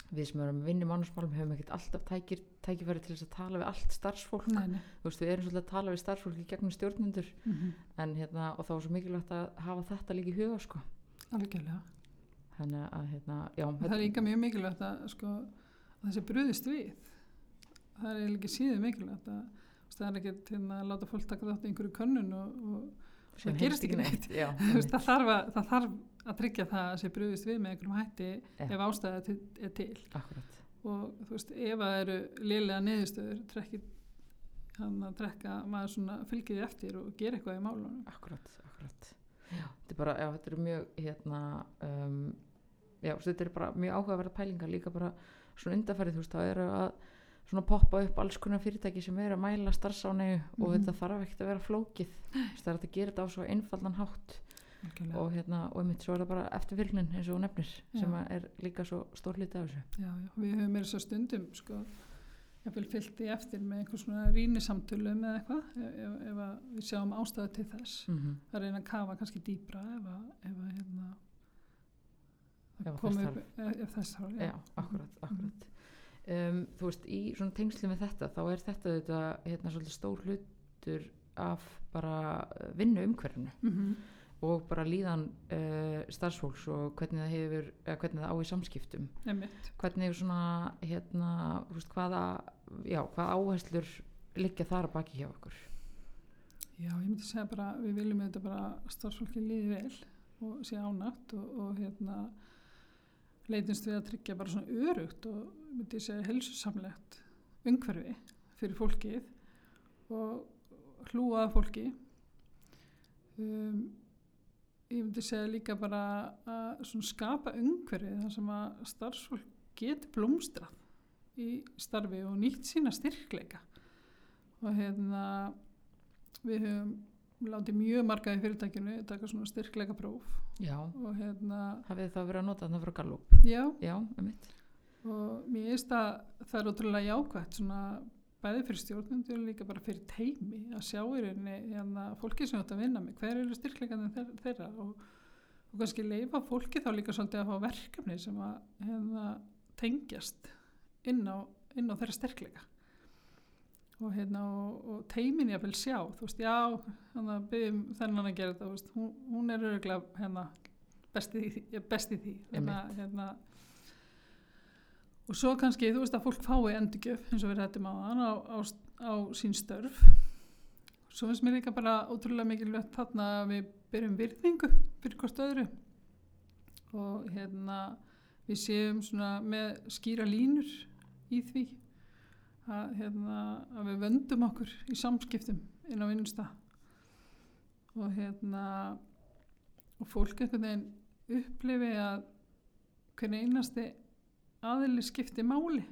við sem erum að vinna í mannusmálum hefum ekkert alltaf tækir, tækifæri til þess að tala við allt starfsfólk. Nei. þú veist, við erum svolítið að tala við starfsfólk í gegnum stjórnundur Mm en hérna, og þá er svo mikilvægt að hafa þetta líka í huga sko. algjörlega. Þannig að hérna, já, það er líka mjög mikilvægt að, sko, að þessi bröðist við. Það er ekki síður mikilvægt að það er ekkert hérna, að láta fólk taka þátt í einhverju könnun og, og það gerist ekki neitt. já, veist, einmitt. það, þarf að, það þarf að tryggja það að þessi bröðist við með einhverjum hætti Já. ef ástæða til, er til akkurat og þú veist, ef það eru liðlega neðustöður trekki hann að trekka maður svona fylgið eftir og gera eitthvað í málunum akkurat, akkurat já, þetta er bara, já, þetta er mjög hérna um, já, þetta er bara mjög áhugaverða pælingar líka bara svona undarfærið, þú veist, það eru að svona poppa upp alls konar fyrirtæki sem eru að mæla starfsánegu og Mhm. þetta þarf ekkert að vera flókið. Það er að gera þetta á svo einfaldan hátt. Algjörlega. og hérna, og einmitt svo er það bara eftirfylgnin eins og nefnir, Já. sem er líka svo stór hluti af þessu. Já, já, við höfum meira svo stundum sko, ég vil fyllt í eftir með einhver svona rýnisamtölu með eitthvað ef, ef, ef að við sjáum ástæðu til þess. Mm að reyna að kafa kannski dýbra ef að, ef að hérna Ef að komi þess upp, ef, ef þess þarf, já, akkurat, akkurat um, þú veist, í svona tengslu með þetta þá er þetta þetta hérna svolítið stór hlutur af bara uh, vinnu umhverfinu Mm -hmm. og bara líðan uh, starfsfólks og hvernig það hefur eða hvernig það á í samskiptum Einmitt. hvernig svona hérna, veist, hvaða já, hvaða áherslur liggja þar baki hjá okkur Já, ég myndi segja bara, við viljum þetta bara starfsfólki líði vel og sé ánætt og, og hérna leitumst við að tryggja bara svona örugt og myndi ég segja helsusamlegt umhverfi fyrir fólkið og hlúa að fólki. Um, ég myndi segja líka bara að skapa umhverfi þar sem að starfsfólk geti blómstrað í starfi og nýtt sína styrkleika. Og hérna við höfum látið mjög marga í fyrirtækinu taka svona styrkleika próf já, og hérna, hafið það verið að nota þarna frá Gallup? Já. Já, um mitt og mér finnst að það er ótrúlega jákvægt svona bæði fyrir stjórnundur líka bara fyrir teimi að sjá í rauninni hérna, fólki sem ert að vinna með, hver eru styrkleikandi þeirra? Og, og kannski leifa fólki þá líka svolítið að fá verkefni sem að hérna, tengjast inn á, inn á þeirra styrkleika. Og, hérna, og, og teimin ég vil sjá þú veist, já, að byggjum þennan að gera þetta, hún, hún er hérna, besti í því, besti því. Þannig að, hérna, og svo kannski, þú veist að fólk fái endurgjöf eins og við rættum á þann á, á, á sín störf. Svo finnst mér líka bara ótrúlega mikilvægt þarna að við byrjum virðingu fyrir hvort öðru. Og hérna við séum svona með skýra línur í því að, hérna, að við vöndum okkur í samskiptum inn á vinnustaf og hérna og fólk einhvern veginn upplifi að hvernig einasti aðili skipti máli.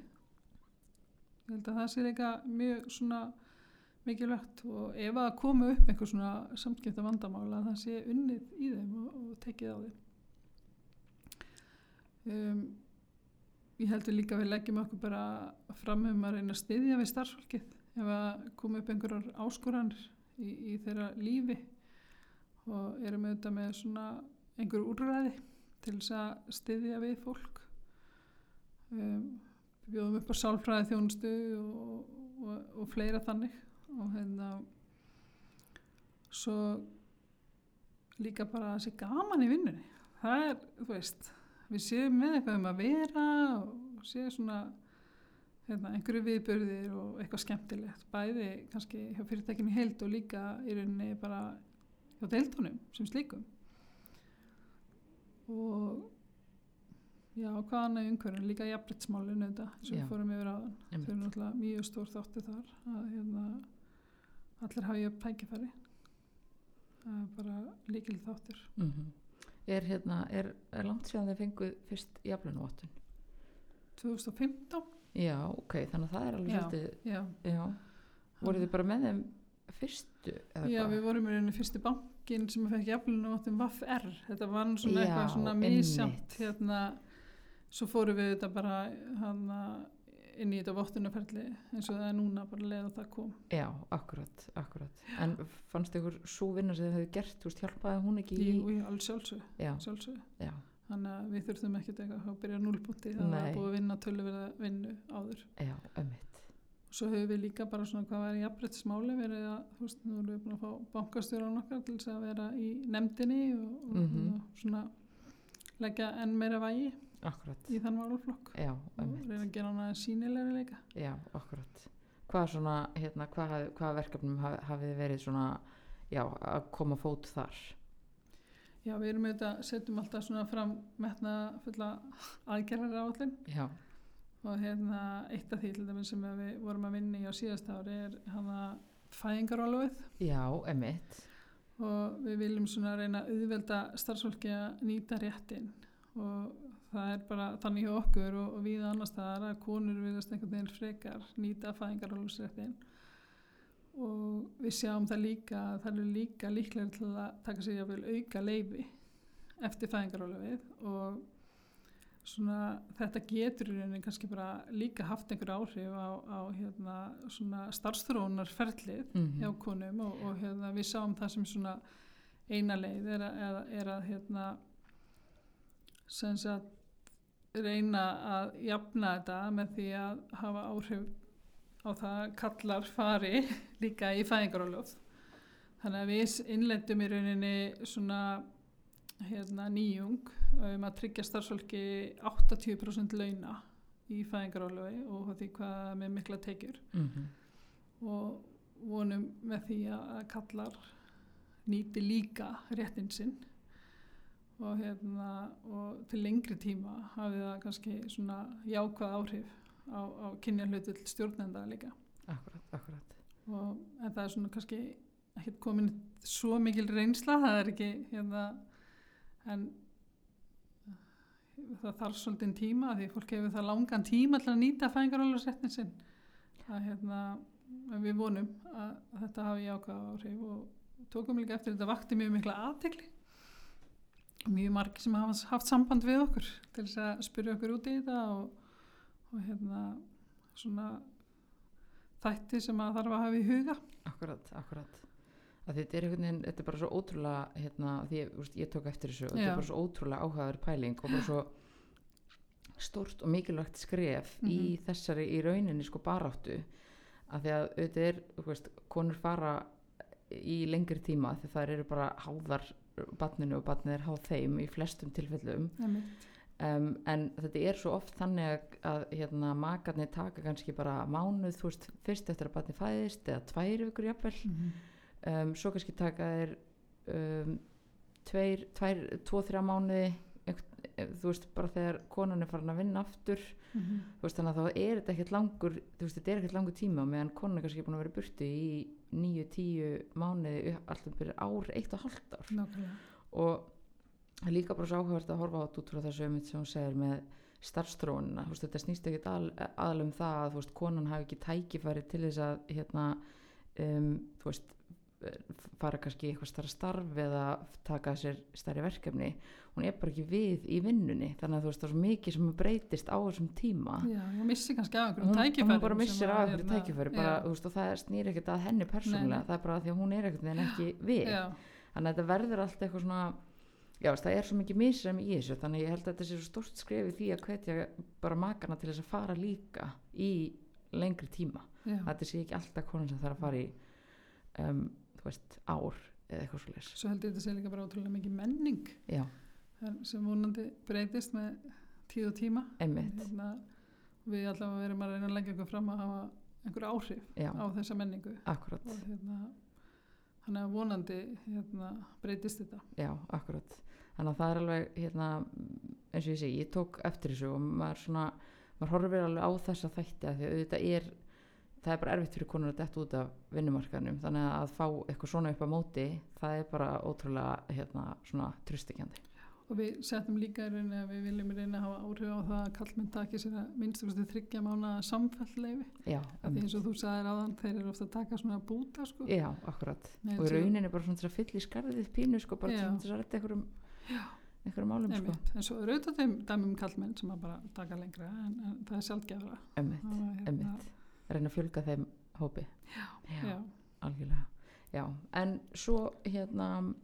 Ég held að það sé líka mjög svona mikilvægt og ef að komu upp einhver svona samskipta vandamála það sé unnið í þeim og, og tekið á þeim um, ég líka að við leggjum okkur bara fram um að reyna að styðja við starfsfólkið. Ef að komu upp einhverjar áskoranir í, í þeirra lífi og erum auðvitað með svona einhver úrræði til þess að styðja við fólk um, bjóðum upp á sálfræði þjónustu og, og, og fleira þannig. Og hérna svo líka bara að sé gaman í vinnunni. Það er, þú veist við séum með eitthvað um að vera og séum svona hérna, einhverju viðbörðir og eitthvað skemmtilegt. Bæði kannski hjá fyrirtækinu heild og líka í rauninni bara hjá deildunum sem slíkum. Og já, hvað annað umhverjum, líka jafnbryttsmálinu þetta sem við fórum yfir aðan þau eru náttúrulega mjög stór þáttu þar að hérna, allir tækifæri. Það er bara líkil þáttur. Mm er, hérna, er, er langt síðan þeir fenguð fyrst jafnlunavottun 2015 já, ok, þannig að það er alveg svolítið já, já, voruð þið bara með þeim fyrstu já hvað? við vorum í rauninni fyrsti bankin sem fekk jafnlunum áttum VAF-R þetta var svona Já, eitthvað svona mísjamt hérna, svo fórum við þetta bara hana, inn í þetta vottunarferli eins og það er núna bara leið að það kom. Já, akkurat, akkurat. En fannst ykkur svo vinna sem þið hefðu gert, þú veist, hjálpaði hún ekki í Jú, alls sjálfsög, já, já, þannig að við þurftum ekkert eitthvað að byrja núlbúti það var búið að vinna töluverða vinnu áður. Já, ömmit svo höfum við líka bara svona hvað í jafnbrettismáli verið að, þú veist, nú erum við búin að fá bankastjóran okkar til þess að vera í nefndinni og, og, Mhm. og svona leggja enn meira vægi akkurat, í þann málflokk já, og reyna að gera hana sínilegri líka. Já, akkurat. Hvað svona, hérna, hvað, hvaða verkefnum haf, hafið verið svona já, að koma fót þar? Já, við erum auðvitað, setjum alltaf svona fram metna fulla aðgerðar áallin já, og hérna eitt af því til dæmis sem við vorum að vinna í á síðast ári er hana fæðingarólöfið já, ömmit og við viljum svona reyna að auðvelda starfsfólki að nýta réttin og það er bara þannig hjá okkur og, og við annars staðar að konur viðast einhvern veginn frekar nýta fæðingarólöfsréttin og við sjáum það líka að það eru líka líklega til að taka sig að vel auka leifi eftir fæðingarólöfið og svona þetta getur í rauninni kannski bara líka haft einhver áhrif á, á hérna svona starfstrónarferlið Mhm. hjá konum og, og hérna, við sáum það sem svona eina leið er að, er að hérna, sem sagt reyna að jafna þetta með því að hafa áhrif á það að kallar fari líka í fæðingarólof þannig að við innlendum í rauninni svona hérna, nýjung um að tryggja starfsfólki 80% launa í fæðingarólofi og því hvað með mikla tekjur. Mm og vonum með því að kallar nýti líka réttin sinn og, hérna, og til lengri tíma hafi það kannski svona jákvæð áhrif á, á kynja hlutull stjórnenda líka. Akkurat, akkurat og, en það er svona kannski ekki komin svo mikil reynsla það er ekki hérna, en það þarf svolítið tíma því fólk hefur það langan tíma til að nýta fæðingarólarsréttin sinn. Að hérna við vonum að þetta hafi jákvæða áhrif og tókum líka eftir þetta vakti mjög mikla aðtekli mjög margir sem hafa haft samband við okkur til þess að spyrja okkur út í þetta og, og hérna svona þætti sem að þarf að hafa í huga Akkurat, akkurat. Að þetta er einhvern veginn, þetta er bara svo ótrúlega, hérna, því ég, úst, ég tók eftir þessu og þetta er bara svo ótrúlega áhugaður pæling og bara svo stórt og mikilvægt skref í Mhm. þessari, í rauninni sko baráttu að því að auðvitað er, þú veist, konur fara í lengri tíma því það eru bara háðar barninu og barnið er háð þeim í flestum tilfellum. Um, en þetta er svo oft þannig að, hérna, makarnir taka kannski bara mánuð, þú veist, fyrst eftir að barnið fæðist eða tvær vikur jafnvel. Um, svo kannski taka þeir um, tveir, tvær, tvo, þrjá mánuði þú veist, bara þegar konan er farin að vinna aftur Mhm. þú veist, þannig að þá er þetta ekkert langur þú veist, þetta er ekkert langur tíma meðan konan er kannski búin að vera í burtu í níu, tíu mánuði alltaf byrja ár, eitt og hálft ár Nákvæmlega. og það er líka bara svo áhugavert að horfa á þetta út frá þessu um sem hún segir með starfstrónina, þú veist, þetta snýst ekkert al, aðal um það að þú veist, konan hafi ekki tækifæri til þess að hérna, um, þú veist eh, fara kannski í eitthvað starra starf eða taka sér stærri verkefni hún er bara ekki við í vinnunni. Þannig að þú veist, það er svo mikið sem breytist á þessum tíma. Já, ég missi kannski af einhverjum hún, tækifærum hún bara missir að, af einhverju hérna, tækifæri bara, veist, og það snýr ekkert að henni persónulega, Nei, það er bara því að hún er ekkert en ekki við. Já, þannig að þetta verður allt eitthvað svona já, það er svo mikið misræmi í þessu þannig að ég held að þetta sé svo stort skref í því að hvetja bara makana til þess að fara líka í lengri tíma. Já. að þetta sé ekki alltaf konan sem þarf að fara í um, veist, ár eða eitthvað svo leys Svo held ég þetta sé líka bara ótrúlega mikið menning sem vonandi breytist með tíð og tíma. einmitt, Hérna, við allavega verum að reyna að leggja okkur fram að hafa einhver áhrif já, á þessa menningu. Akkurat og hérna, þannig að vonandi hérna, breytist þetta. já, akkurat þannig að það er alveg hérna, eins og ég segi, ég tók eftir þessu og maður svona, maður horfir alveg á þessa þætti að því að auðvitað er það er bara erfitt fyrir konur að detta út af vinnumarkanum þannig að fá eitthvað svona upp á móti það er bara ótrúlega hérna, svona tröstikjandi Og við setjum líka í rauninni að við viljum reyna að hafa áhrif á það að kallmenn taki sér að minnstakosti þryggja mána samfellleifi. já, Af Því eins og þú sagðir áðan, þeir eru ofta að taka svona búta sko. já, akkurat Nei, og í rauninni bara svona að fylla í skarðið pínu sko, bara Já. til að rætta einhverjum einhverjum málum sko. En svo eru auðvitað þeim dæmum kallmenn sem að bara taka lengra en, en það er sjálfgefra. emmitt, emmitt reyna að fjölga þeim hópi. Já, já, algjörlega. Já, en svo hérna um,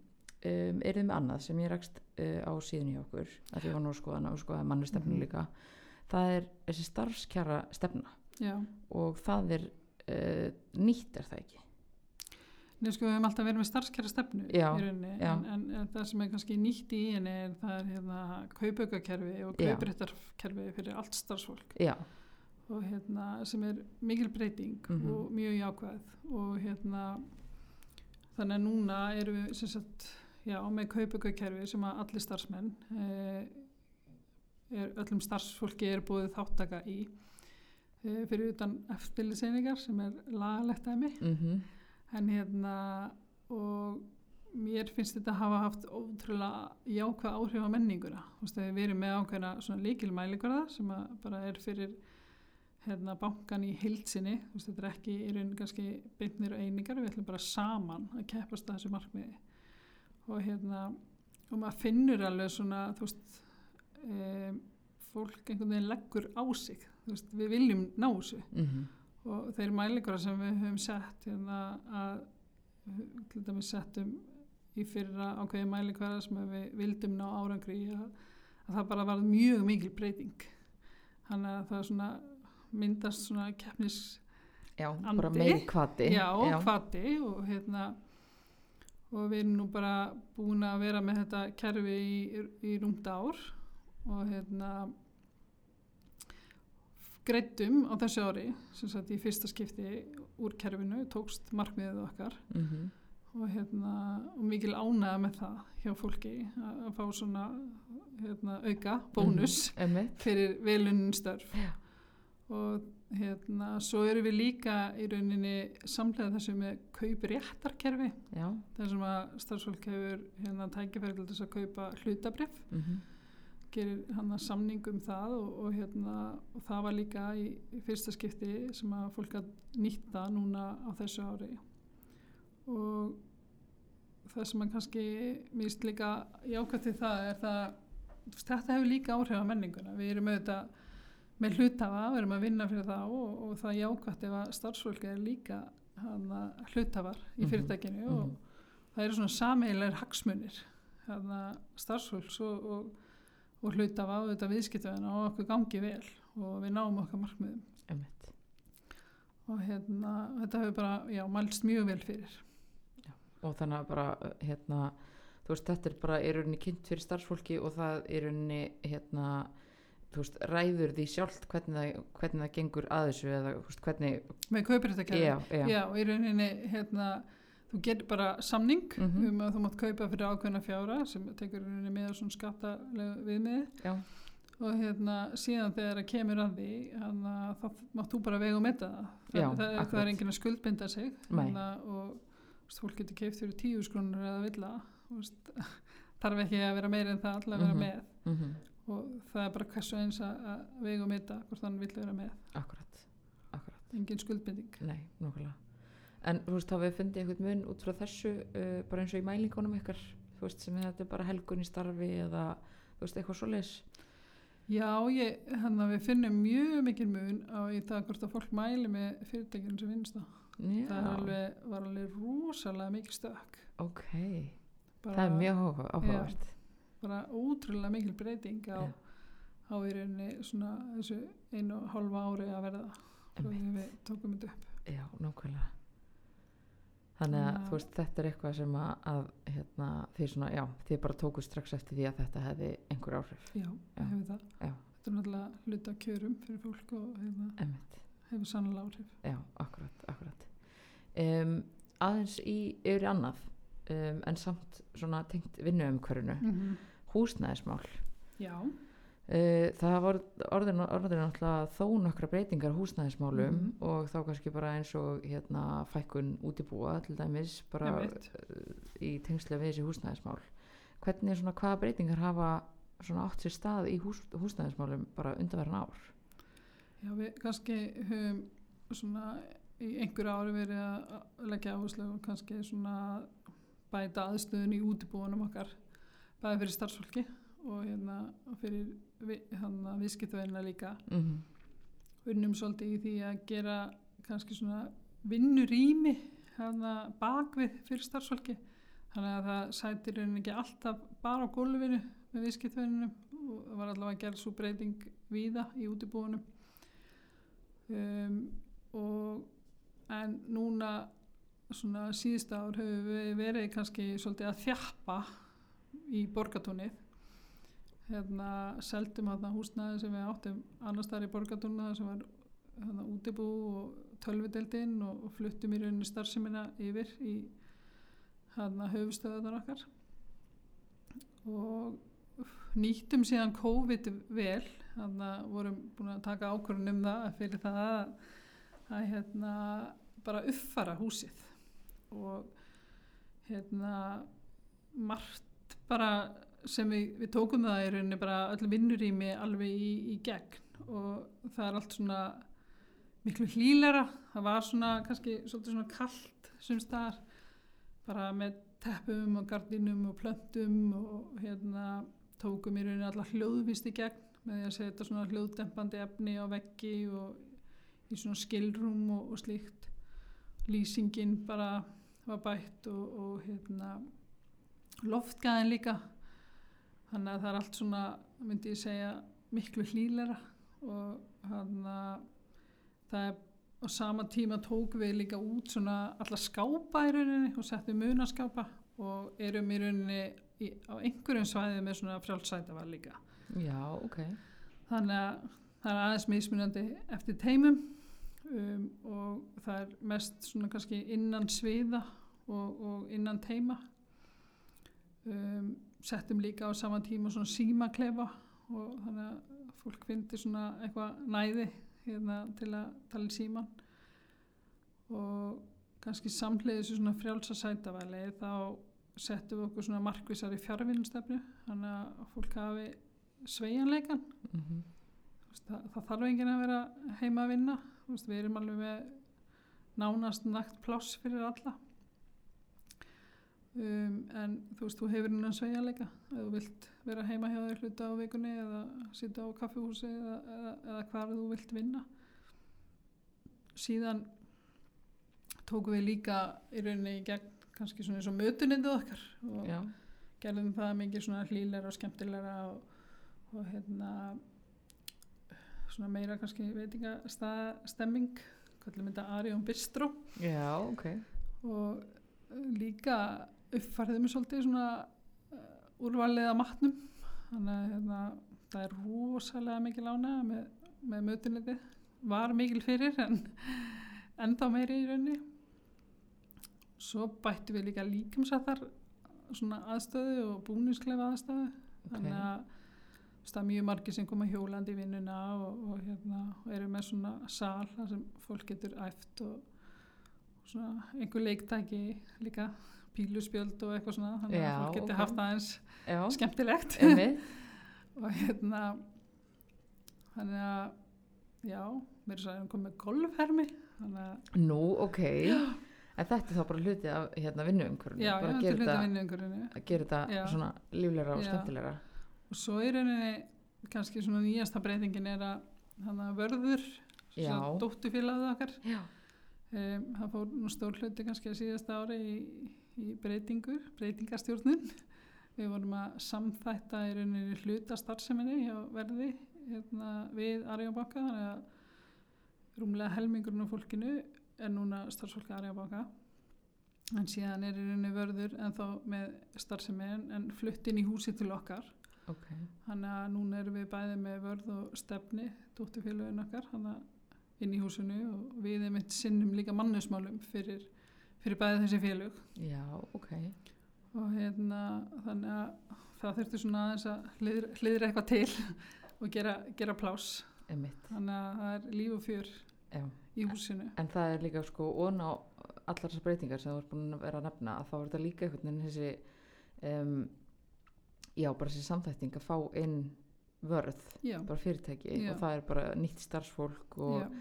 er þið með annað sem ég rakst uh, á síðan í okkur að því var nú að skoða hana og skoða mannustefnu Mhm. líka. Það er þessi starfskjara stefna já. og það er uh, nýtt er það ekki? Nei, sko, við hefum alltaf verið með starfskjara stefnu Já, í rauninni, en, en, en það sem er kannski nýtt í henni er það er hérna kaupaukakerfi og Já. kaupréttarkerfi fyrir allt starfsfólk. Já, og hérna sem er mikil breyting Mhm. og mjög jákvæð. Og hérna þannig að núna erum við sem sagt já, með kaupaukakerfi sem að allir starfsmenn eh, er, öllum starfsfólki er búið þáttaka í eh, fyrir utan eftirliseiningar sem er lagalegt dæmi. Mhm. En hérna og mér finnst þetta hafa haft ótrúlega jákvæð áhrif á menninguna. Við erum með ákveðna líkilmælikvarða sem að bara er fyrir hérna bankan í heilsinni þú veist, þetta er ekki í raunin kannski beinnir og einingar, við ætlum bara saman að keppast að þessu markmiði. Og hérna og maður finnur alveg svona þú veist um, fólk einhvern veginn leggur á sig þú veist, við viljum ná þessu. Mhm. Og þeir mælingar sem við höfum sett hérna að til dæmis settum í fyrra ákveði mælingar sem við vildum ná árangri að, að það bara var mjög mikil breyting. Þannig að það svona myndast svona keppnis já, Andi. bara meiri kvati já, kvati og hérna og við erum nú bara búin að vera með þetta kerfi í, í rúmt ár og hérna greiddum á þessu ári sem sagt í fyrsta skipti úr kerfinu tókst markmiðið okkar mhm og hérna og mikil ánæða með það hjá fólki að, fá svona hérna, auka bónus Einmitt. fyrir velunin störf Já. Og hérna svo erum við líka í rauninni samlega þessu með kaupréttarkerfi. Sem að starfsfólk hefur hérna tækifæri til þess að kaupa hlutabrif mhm. Gerir hann að samning um það og, og hérna og það var líka í, í fyrsta skipti sem að fólk að nýtta núna á þessu ári. Og það sem að kannski mýst líka jákvæmt til það er það þetta hefur líka áhrif á menninguna. Við erum auðvitað með hlutafa við erum að vinna fyrir það og, og það er jákvæmt ef að starfsfólki er líka hana, hlutafar í Mhm, fyrirtækinu mhm. og það eru svona sameiginlegar hagsmunir starfsfólks og, og og hlutafa á þetta viðskiptöðina og okkur gangi vel og við náum okkar markmiðum Einmitt. og hérna, þetta hefur bara, já, mælst mjög vel fyrir. og þannig að bara hérna, þú veist, þetta er bara í rauninni kynnt fyrir starfsfólki og það í rauninni hérna, veist, ræður því sjálft hvernig hvernig það gengur að þessu eða veist, hvernig, Með kaupir þetta kerfi. já, já, Já, og í rauninni, hérna, þú gerir bara samning Mhm. um að þú mátt kaupa fyrir ákveðna fjára sem tekur rauninni með á svona skattalegu viðmiði já, og hérna síðan þegar það kemur að því að þá mátt þú bara vega metta það. Já, það, það, það er enginn að skuldbinda sig hérna, og veist, fólk getur keift fyrir tíu skrónur eða vilja veist, þarf ekki að vera meira en það alltaf að vera Mhm. með mhm, og það er bara hversu eins að vega og metta hvort hann vill vera með akkurat, akkurat, engin skuldbinding nei, nokkulega. En þú veist, þá við fundið einhvern mun út frá þessu, uh, bara eins og í mælingunum ykkar, þú veist, sem þetta er bara helgun í starfi eða, þú veist, eitthvað svoleiðis. Já, ég, hann að við finnum mjög mikil mun á í það hvort að fólk mæli með fyrirtækjum sem vinnst það. Já, Það alveg, var alveg rosalega mikil stökk. ok, Bara, það er mjög áhuga- áhugavert. Bara ótrúlega mikil breyting á, á í rauninni svona þessu einu og hálfa ári að verða frá því við tókum þetta upp. Já, nákvæmlega. Þannig að þú veist, þetta er eitthvað sem að, að hérna, þið svona, já, þið bara tóku strax eftir því að þetta hefði einhver áhrif. Já, Já. hefur það. Já. Þetta er náttúrulega hluta kjörum fyrir fólk og hefur, Emmitt, hefur sannlega áhrif. já, akkurat, akkurat. Um, aðeins í yfir annað, um, en samt svona tengt vinnuumhverfinu, Mm húsnæðismál. Já, Uh, það var orðin, orðin náttúrulega þó nokkra breytingar húsnæðismálum Mhm. og þá kannski bara eins og hérna, fækkun útibúa til dæmis bara uh, í tengslega við þessi húsnæðismál. Hvernig svona hvaða breytingar hafa svona átt sér stað í hús, húsnæðismálum bara undanverðan ár? Já við kannski höfum svona í einhverju ári verið að leggja áherslu og kannski svona bæta aðstöðun í útibúunum okkar bæði fyrir starfsfólki og hérna fyrir vi, hérna, viðskiptavinna líka. Mm -hmm. unnum svolítið í því að gera kannski svona vinnurými hérna bakvið fyrir starfsfólki. Þannig að það sætir henni ekki alltaf bara á gólfinu með viðskiptverðinum og það var allavega að gera svo breyting víða í útibúinum um, og en núna svona síðust ár hefur við verið kannski svolítið að þjappa í borgatúnið hérna seldum hérna húsnaði sem við áttum annars þar í borgatúnið sem var hérna útibú og tölvideldinn og, og fluttum í rauninni starfseminna yfir í hérna höfustöðunar okkar. Og nýttum síðan COVID vel þannig að vorum búin að taka ákvörðun um það fyrir það að, að hérna bara uppfara húsið. Og hérna margt bara sem við, við tókum það í rauninni bara öll vinnurými alveg í, í gegn. Og það er allt svona miklu hlýlera það var svona kannski svolítið svona kallt sem staðar bara með teppum og gardinum og plöntum og hérna tókum í rauninni alla hljóðvist í gegn með því að setja svona hljóðdempandi efni á veggi og í svona skilrum og, og slíkt. Lýsingin bara var bætt og, og hérna loftgæðin líka. Þannig að það er allt svona myndi ég segja miklu hlýlera og hann að það er á sama tíma tók við líka út svona alla skápa í rauninni og settum munaskápa og erum í rauninni í, á einhverjum svæði með svona frjálfsætavar líka. Já, ok. þannig að það er aðeins mismunandi eftir teimum um, og það er mest svona kannski innan sviða og, og innan teima um, settum líka á sama tíma svona símaklefa og þannig að fólk finnir svona eitthvað næði hérna til að tala í síman og kannski samlega þessu svona frjálsa sætavæli þá settum við okkur svona markvísar í fjárvinnstefnu þannig að fólk hafi sveigjanleikan Mm -hmm. það, það þarf enginn að vera heima að vinna. Við erum alveg með nánast nægt pláss fyrir alla um, en þú veist, þú hefur innan sveigjanleika ef þú vilt vera heima hjá þér hluta á vikunni eða sitja á kaffihúsi eða, eða, eða hvar þú vilt vinna. Síðan tókum við líka í rauninni í gegn kannski svona eins og mötunindið okkar og Já, gerðum það mikið svona hlýleira og skemmtilegra og, og hérna svona meira kannski veitingastemming kallum þetta Arjón Bistro. Já, ok. og líka uppfærðum við svolítið svona uh, úrvalið að matnum. Þannig að hérna, það er rosalega mikil ána með, með mötuniti var mikil fyrir en ennþá meiri í raunni svo bættum við líka líkamsættar svona aðstöðu og búnisklefa aðstöðu. Þannig að það er mjög margir sem koma hjólandi í vinnuna og, og, hérna, og eru með svona sal þar sem fólk getur æft og, og svona einhver leiktæki líka píluspjöld og eitthvað svona þannig Já, að fólk getur ok. haft aðeins Já, skemmtilegt og hérna þannig að já, mér er sæðum komið golfhermi þannig að Nú, ok. En þetta er þá bara hluti af hérna vinnuumkörunum. já, bara ég að ætti gera hluta þetta, vinnuðingurinu að gera þetta svona lífleira og skemmtilegra. og svo í rauninni kannski svona nýjasta breytingin er að þannig að vörður Já. dóttufélagið okkar um, það fór nú stór hluti kannski að síðasta ári í, í breytingur breytingastjórnun við vorum að samþætta í rauninni hluta starfseminni hjá verði hérna, við Arjóbanka þannig að rúmlega helmingurinn af fólkinu er núna starfsfólk Arjóbanka en síðan er í rauninni vörður en þá með starfsemi en, flutt inn í húsi til okkar. Ok. Þannig að núna erum við bæði með vörð og stefni, dótturfélagin okkar, þannig að inn í húsinu og við erum eitt sinnum líka mannusmálum fyrir, fyrir bæði þessi félög. Já, ok. Og hérna, þannig að það þurfti svona aðeins að hliðra, hliðra eitthvað til og gera, gera plás. Einmitt. Þannig að það er líf og fjör Já. í húsinu. En það er líka sko ón á allar þessar breytingar sem þú ert búin að vera að nefna að þá er þetta líka einhvern veginn þessi um, já, bara þessi samþætting að fá inn vörð, Já, bara fyrirtæki Já. og það er bara nýtt starfsfólk og,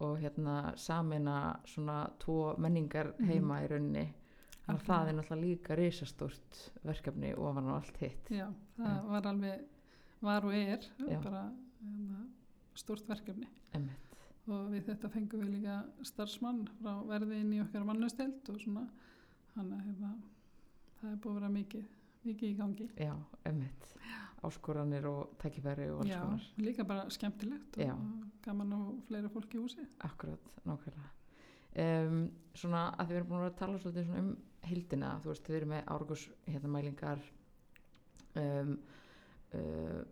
og hérna samina svona tvo menningar Mhm. heima í rauninni að Algjörlega. það er náttúrulega líka risastórt verkefni ofan á allt hitt já, það Já. var alveg, var og er já. Bara hérna, stórt verkefni. Einmitt. og við þetta fengum við líka starfsmann frá verði inn í okkar mannusteld og svona að hérna, það er búið að vera mikið, mikið í gangi já, emmitt áskoranir og tækifæri og alls Já, konar. líka bara skemmtilegt Já. og gaman og fleira fólk í húsi akkurat, nákvæmlega. Um, svona að þið erum búin að tala svolítið um hildina, þú veist, þið eru með árgus hérna um, uh,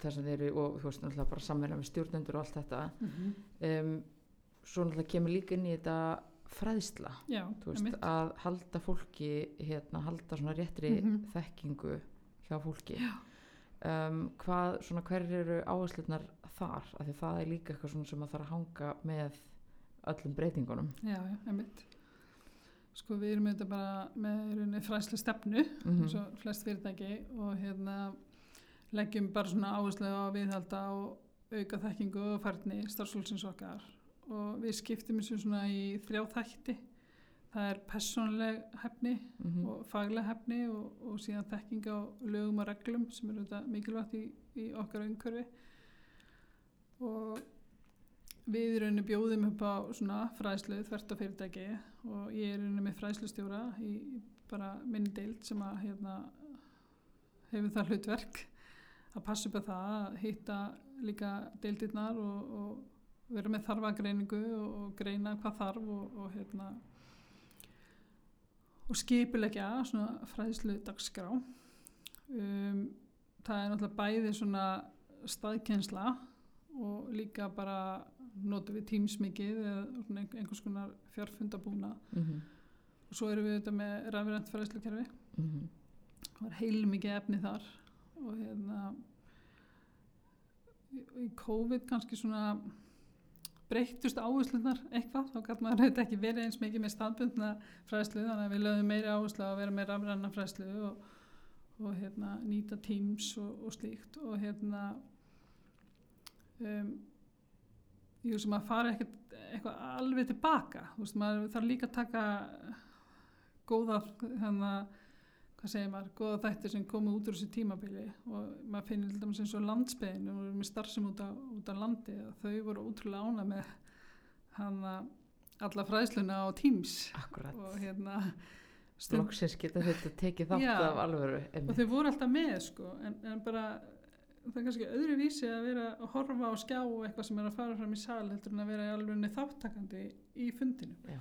þess að þið eru og þú veist, náttúrulega bara samverða með stjórnendur og allt þetta. Um, svo náttúrulega kemur líka inn í þetta fræðsla, Já, þú veist, að halda fólki hérna, halda svona réttri Mhm. þekkingu hjá fólki um, hvað, svona hver eru áherslunar þar, af því það er líka eitthvað svona sem að þarf að hanga með öllum breytingunum. Já, já, einmitt. Sko við erum þetta bara með rauninni fræslu stefnu mm eins og flest fyrirtæki og hérna leggjum bara svona áherslu á viðhalda og auka þekkingu og færni starfsfólksins okkar. Og við skiptum þessu svona í þrjá þætti það er persónuleg hefni -hmm. og fagleg hefni og, og síðan þekking á lögum og reglum sem eru þetta mikilvægt í, í okkar umhverfi og við í rauninni bjóðum upp á svona fræðslu þvert á fyrirtæki og ég er í rauninni með fræðslustjóra í bara minni deild sem að hérna, hefur það hlutverk að passa upp á það að hitta líka deildirnar og, og vera með þarfagreiningu og, og greina hvað þarf og, og hérna og skipulegja svona fræðslu dagskrá. Um, það er náttúrulega bæði svona staðkensla og líka bara notum við Teams mikið eða einhvers konar fjárfundabúna Mm og svo erum við þetta með rafrænt fræðslukerfi. -hmm. það var heil mikið efni þar. Og hérna í COVID kannski svona breyttust áherslunar eitthvað, þá gæti maður þetta ekki verið eins mikið með staðbundna fræðslu þannig að við lögum meiri áherslu að vera með rafræna fræðslu og, og hérna, nýta teams og, og slíkt og hérna um, ég veist að fari ekkert eitthvað alveg tilbaka. Þú veist, maður þarf líka að taka góða hérna hvað segir maður, góða þættir sem komu út úr þessu tímabili og maður finnir til dæmis eins og landsbyðin og við erum með starfsum út á, út á landi og þau voru ótrúlega ána með hann alla fræðsluna á Teams Akkurat, og hérna stund, loksins geta þetta tekið þátt Já. af alvöru og einmitt. þau voru alltaf með sko en, en bara það er kannski öðru vísi að vera að horfa á skjá og eitthvað sem er að fara fram í sal heldur en að vera í alveg þáttakandi í fundinu Já.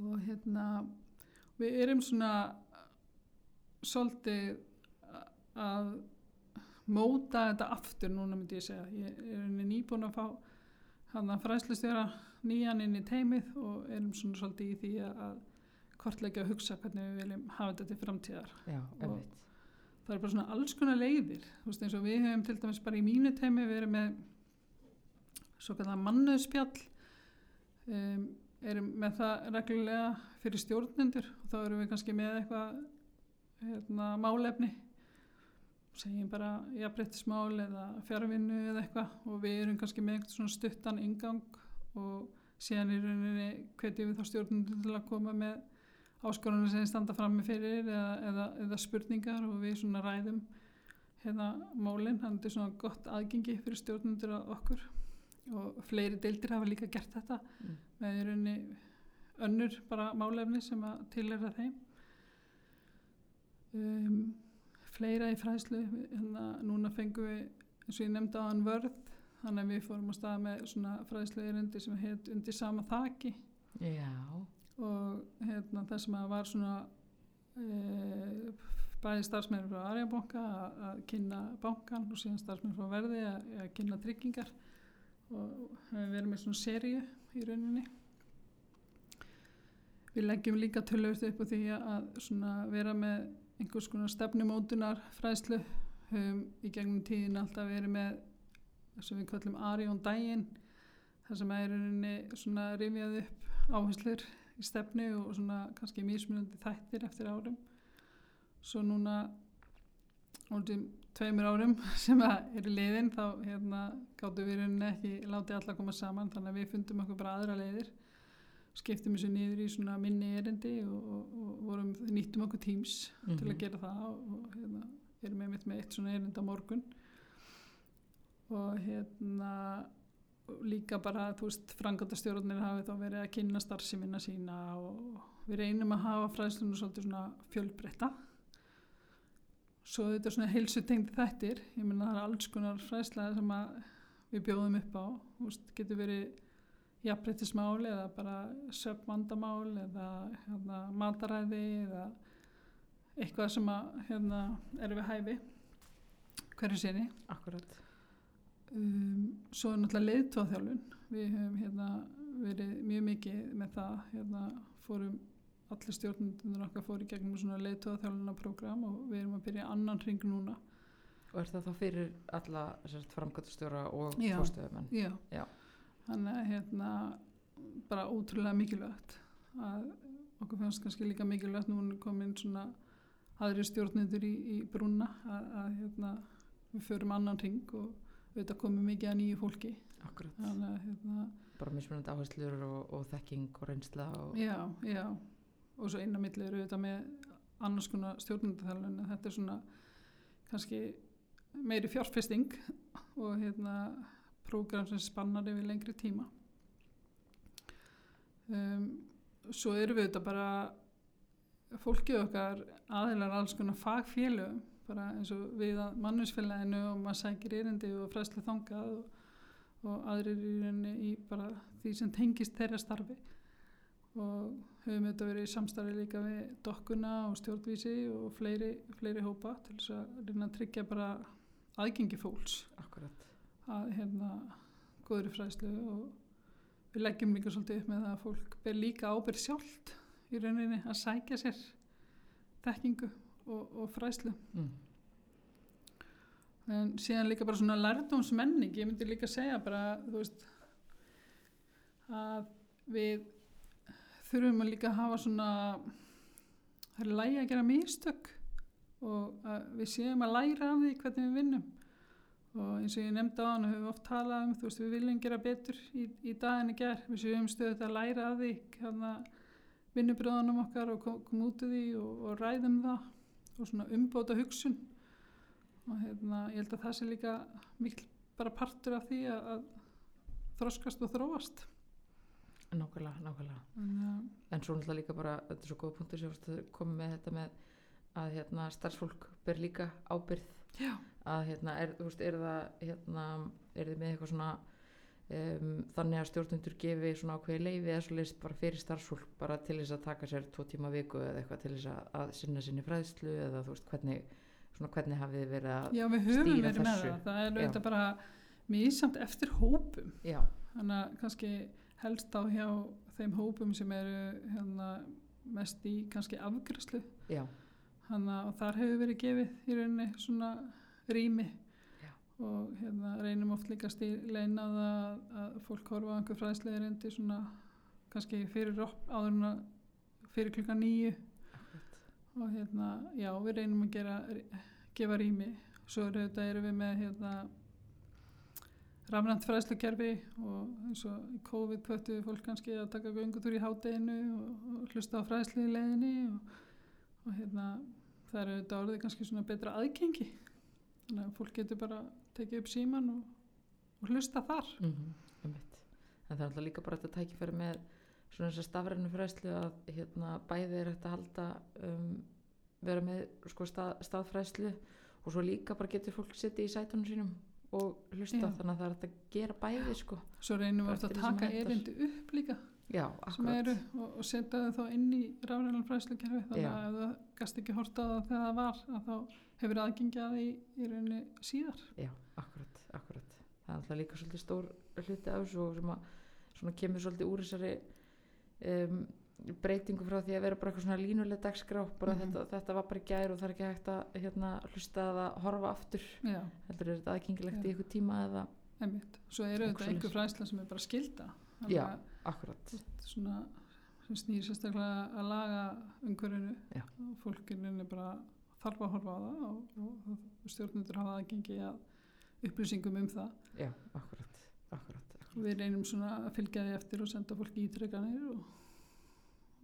og hérna við erum svona svolítið að móta þetta aftur núna myndi ég segja. Ég er nýbúin að fá hann að fræslustjóra nýjan inn í teimið og erum svona svolítið í því að að kortleggja og hugsa hvernig við viljum hafa þetta til framtíðar. Já, einmitt. það er bara svona alls konar leiðir. Þú veist eins og við hefum til dæmis bara í mínu teimi verið með svo kallar mannöðspjall um, erum með það reglulega fyrir stjórnendur og þá erum við kannski með eitthvað hérna, málefni. Segjum bara jafnbrettismál eða fjárvinnu eða eitthvað og við erum kannski með eitthvað svona stuttan ingang og síðan í rauninni hvetjum við þá stjórnendur til að koma með áskorunum sem standa frammi fyrir eða, eða, eða spurningar og við svona ræðum hérna málinn, þannig að þetta er svona gott aðgengi fyrir stjórnundur að okkur og fleiri deildir hafa líka gert þetta Mm. með í rauninni önnur bara málefni sem að tilhera þeim um, fleira í fræðslu. Hérna núna fengum við eins og ég nefndi á hann vörð. Þannig að við fórum á stað með svona fræðslu erindi sem heit undir sama þaki. Já, og hérna, það sem var svona e, bæði starfsmenn frá Arjabanka að, kynna bankan og síðan starfsmenn frá verði að, kynna tryggingar. Og við verðum með svona seríu í rauninni. Við leggjum líka tölvöld upp á því að svona vera með einhvers konar stefnumótunar fræðslu höfum í gegnum tíðin alltaf verið með það sem við kallum Arjón daginn þar sem er í rauninni svona rifjað upp áherslur í stefnu og svona kannski mismunandi þættir eftir árum. Svo núna orðum tveimur árum sem að eru liðin þá hérna gáttu við í rauninni ekki látið alla koma saman þannig að við fundum okkur bara aðra leiðir skiptum þessu niður í svona minni erindi og, og, og vorum, nýttum okkur teams til að gera það og, hérna, erum einmitt með eitt svona erind á morgun. Og hérna líka bara, þú veist, frangandastjórnir hafi þá verið að kynna starfseminna sína og við reynum að hafa fræðslunum svolítið svona fjölbreytta. Svo þetta er svona heilsutengdi þættir, ég menna það er alls konar fræðslega sem að við bjóðum upp á, þú veist, getur verið jafnbreytismál eða bara söpvandamál eða hérna, mataræði eða eitthvað sem að hérna, er við hæfi hverju sinni. Akkurat. Um, svo er náttúrulega leiðtóðþjálfun. Við höfum hérna, verið mjög mikið með það. Hérna, fórum allir stjórnundur okkar fóru í gegnum svona leiðtóðþjálfuna program og við erum að byrja annan ring núna. Og er það þá fyrir alla framkvæmstjóra og fórstöðumenn? Já. Já. Þannig að hérna, bara ótrúlega mikilvægt að okkur fannst kannski líka mikilvægt nú er komin svona aðri stjórnendur í, í brúna að, að hérna, við förum annan ring og auðvitað komum mikið að nýju fólki. Akkurat. þannig að hérna, Bara mismunandi áherslur og, og þekking og reynsla og... já, já. Og svo eina milli eru auðvitað með annars konar stjórnendaþjálfun. En þetta er svona kannski meiri fjárfesting og hérna prógram sem spannar yfir lengri tíma. Um, svo eru við þetta bara fólkið okkar aðeinar alls konar fagfélögum bara eins og við að mannusfélaginu og maður sækir erindi og fræslu þangað og, og aðrir í rauninni í bara því sem tengist þeirra starfi. Og höfum þetta verið í samstarfi líka við dokkuna og stjórnvísi og fleiri, fleiri hópa til þess að reyna að tryggja bara aðgengi fólks. Akkurat. Að hérna góðri fræslu og við leggjum líka svolítið upp með að fólk ber líka ábyrð sjálft í rauninni að sækja sér þekkingu og, og fræslu Mm. en síðan líka bara svona lærdomsmenning ég myndi líka segja bara veist að við þurfum að líka hafa svona það er lægi að gera mistök og að við séum að læra af því hvernig við vinnum og eins og ég nefndi á hann höfum við oft talað um þú veist við viljum gera betur í, í daginn í ger við séum stöðut að læra af því hérna vinnubröðunum okkar og kom, út af því og, og ræðum það og svona umbóta hugsun og hérna, ég held að það sé líka mikil bara partur af því að, að þroskast og þróast. Nákvæmlega, nákvæmlega. Að, En svo náttúrulega líka bara, þetta er svo góða punktur sem að koma með þetta með að hérna, starfsfólk ber líka ábyrð já, að hérna, er, þú veist, er það hérna, er þið með eitthvað svona um, þannig að stjórnundur gefi svona ákveði leifi eða svo leist bara fyrir starfsfólk bara til þess að taka sér tvo tíma viku eða eitthvað til þess að, að sinna sinni fræðslu eða þú veist, hvernig svona hvernig hafið þið verið að já við höfum Stýra verið með þessu. það. Það er auðvitað bara mísamt eftir hópum. Já, þannig að kannski helst á hjá þeim hópum sem eru hérna, mest í kannski afgræslu þannig að þar hefur verið gefið í rauninni svona rými. Já. og hérna, reynum oft líka stíleina það að, að fólk horfa á einhver fræðslega reyndi svona kannski fyrir op, áður en að fyrir klukka nýju og hérna, já, við reynum að gera, gefa rými. Svo er þetta erum við með hérna rafrænt fræðslukerfi og eins og í COVID kvöttu við fólk kannski að taka göngutúr í hádeginu og, og hlusta á fræðslu í leiðinni og, og hérna það er auðvitað orðið kannski svona betra aðgengi þannig að fólk getur bara tekið upp síman og, og hlusta þar. Mm -hmm, en það er alltaf líka bara þetta tækifæri með svona þess að stafrænu fræðslu að hérna, bæði er hægt að halda um, vera með sko, stað, staðfræðslu og svo líka bara getur fólk setið í sætunum sínum og hlusta. Já. þannig að það er hægt að gera bæði sko. svo reynum við að taka erindi upp líka já, sem eru og, og setja þau þá inn í rafrænan fræðslukerfi þannig Já. að það gast ekki horta það þegar það var að þá hefur aðgengi að því í rauninni síðar. Já, akkurat, akkurat. Það er alltaf líka svolítið stór hluti af þessu sem að svona kemur svolítið úr þessari um, breytingu frá því að vera bara eitthvað svona línuleg dagskrá bara Mhm. þetta, þetta var bara í gær og það er ekki hægt að hérna, hlusta eða horfa aftur. Heldur er þetta aðgengilegt í ykkur tíma eða einmitt. Svo eru þetta einhver fræðsla sem er bara skilda Já. að akkurat, svona sem snýr sérstaklega að laga umhverfinu. Og fólkinin er bara þarf að horfa á það og, og, stjórnundur hafa aðgengi að upplýsingum um það. Já, akkurat akkurat, og við reynum svona að fylgja því eftir og senda fólki ítrekkanir og,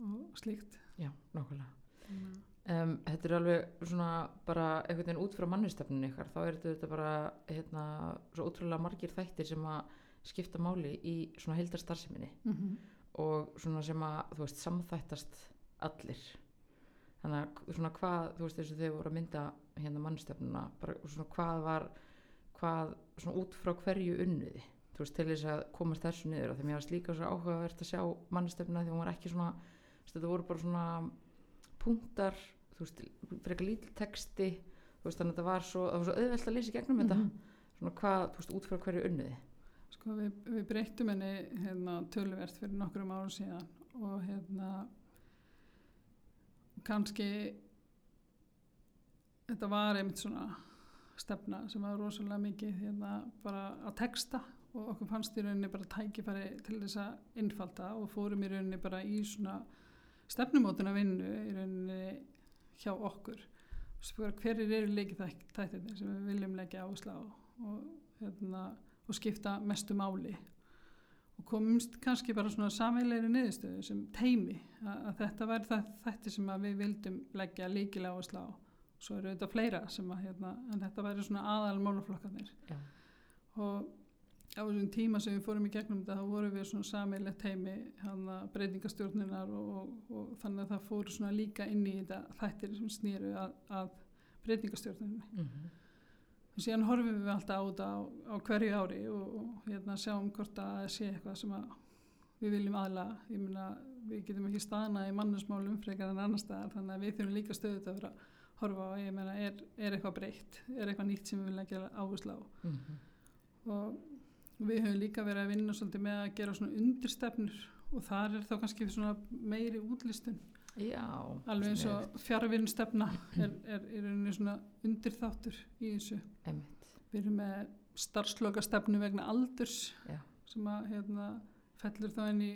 og slíkt. Já, nákvæmlega. Að- Um, þetta er alveg svona bara einhvern veginn út frá mannustefninu ykkar. Þá er þetta bara hérna, svo ótrúlega margir þættir sem að skipta máli í svona heildarstarfseminni mhm, og svona sem að þú veist samþættast allir. Þannig að svona hvað þú veist eins og þau voru að mynda hérna mannstefnuna bara svona hvað var hvað svona út frá hverju unniði þú veist til þess að komast þessu niður og þegar mér varst líka svo áhugavert að sjá mannstefnuna því hún var ekki svona þetta voru bara svona punktar þú veist frekar lítil texti þú veist þannig að þetta var svo, var svo auðvelt að lýsa gegnum þetta. Mhm. svona hvað þú veist út frá hverju unniði Sko við, við breyttum henni hérna, töluvert fyrir nokkrum árum síðan og hérna kannski þetta var einmitt svona stefna sem var rosalega mikið hérna, bara að texta og okkur fannst í rauninni bara tækifæri til þess að innfalda og fórum í rauninni bara í svona stefnumótuna vinnu í rauninni hjá okkur. Svo bara hverjir eru leikið þættirni sem við viljum leggja áherslu á og, hérna, og skipta mestu máli og komumst kannski bara svona samveilegri niðurstöðu sem teimi að, að þetta væri það, þetta sem að við vildum leggja líkilega á svo eru þetta fleira sem að hérna, en þetta væri svona aðal málaflokkarnir Já. og á þessum tíma sem við fórum í gegnum þetta þá vorum við svona samveilegt teimi hana, breytingastjórnunar og, og, og þannig að það fóru svona líka inn í þetta þættir sem snýru að, að breytingastjórnunni mm -hmm. Og síðan horfum við alltaf á þetta á, á hverju ári og, og hérna sjáum hvort að það sé eitthvað sem að við viljum aðla. Ég meina við getum ekki staðna í mannusmálum frekar en annar staðar þannig að við þurfum líka stöðut að vera að horfa á ég meina er, er eitthvað breytt? Er eitthvað nýtt sem við viljum gera áherslu á? Mm -hmm. og við höfum líka verið að vinna svolítið með að gera svona undirstefnur og þar er þá kannski svona meiri útlistun Já, alveg eins og fjárvinnstefna er, er, er rauninni svona undirþáttur í þessu Einmitt. við erum með starfslokastefnu vegna aldurs Já. sem að hérna, fellur þá inn í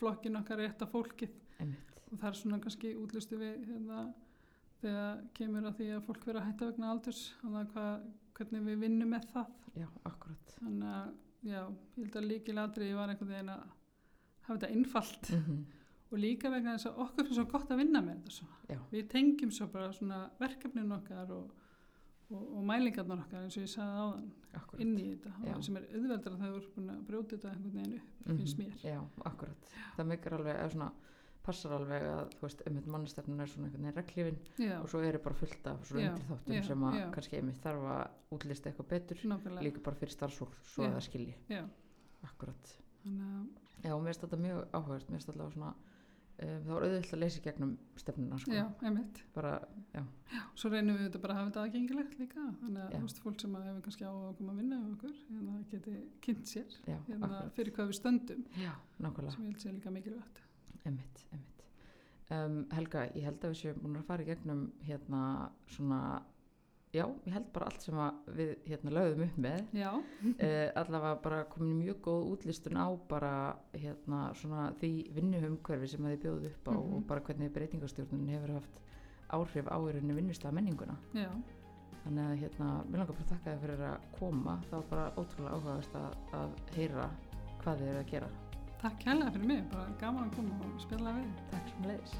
flokkin okkar rétta fólkið Einmitt. og það er svona kannski útlistu við hérna, þegar kemur að því að fólk vera að hætta vegna aldurs hvað, hvernig við vinnum með það Já, akkurat þannig að já, ég held að líkilatri var einhvern veginn að hafa þetta innfalt mm -hmm. Og líka vegna þess að okkur finnst svo gott að vinna með þetta svo. Já. við tengjum svo bara svona verkefnin okkar og, og, og mælingarnar okkar eins og ég sagði áðan Akkurat inn í þetta Já. sem er auðveldar að það er búin að brjóta þetta einhvern veginn upp, finnst Mhm. mér Já, akkurat Það mikar alveg, eða svona passar alveg að, þú veist, einmitt mannstefnun er svona einhvern veginn reglífin já, og svo eru bara fullt af svona Já, undir þáttum já, sem að já. kannski einmitt þarf að útlista eitthvað betur nákvæmlega líka bara fyrir starfsfólk svo Já. að það skilji já, Akkurat þannig að Já, mér finnst þetta mjög áhugast mér finnst þetta svona um, það var auðvitað að leysa í gegnum stefnuna sko. já, einmitt bara, já, svo reynum við þetta bara að hafa þetta aðgengilegt líka þannig að Já. þú veist, fólk sem hefur kannski á að koma að vinna um okkur hérna geti kynnt sér já, hérna, fyrir hvað við stöndum Já, nákvæmlega sem ég held sé líka mikilvægt Emmitt, emmitt. Um, Helga, ég held að við séum búin að fara í gegnum hérna svona, já, ég held bara allt sem við hérna lögðum upp með. Uh, allavega bara komin mjög góð útlistun á bara hérna svona því vinnuhumhverfi sem þið bjóðu upp á Mhm. og bara hvernig breytingastjórnun hefur haft áhrif á í rauninni vinnustlega menninguna. já, Þannig að hérna, mér langar bara að þakka þið fyrir að koma. Það var bara ótrúlega áhugavert að, að heyra hvað þið eru að gera. takk hérlega fyrir mig bara gaman að koma og spila við Takk sem leiðis.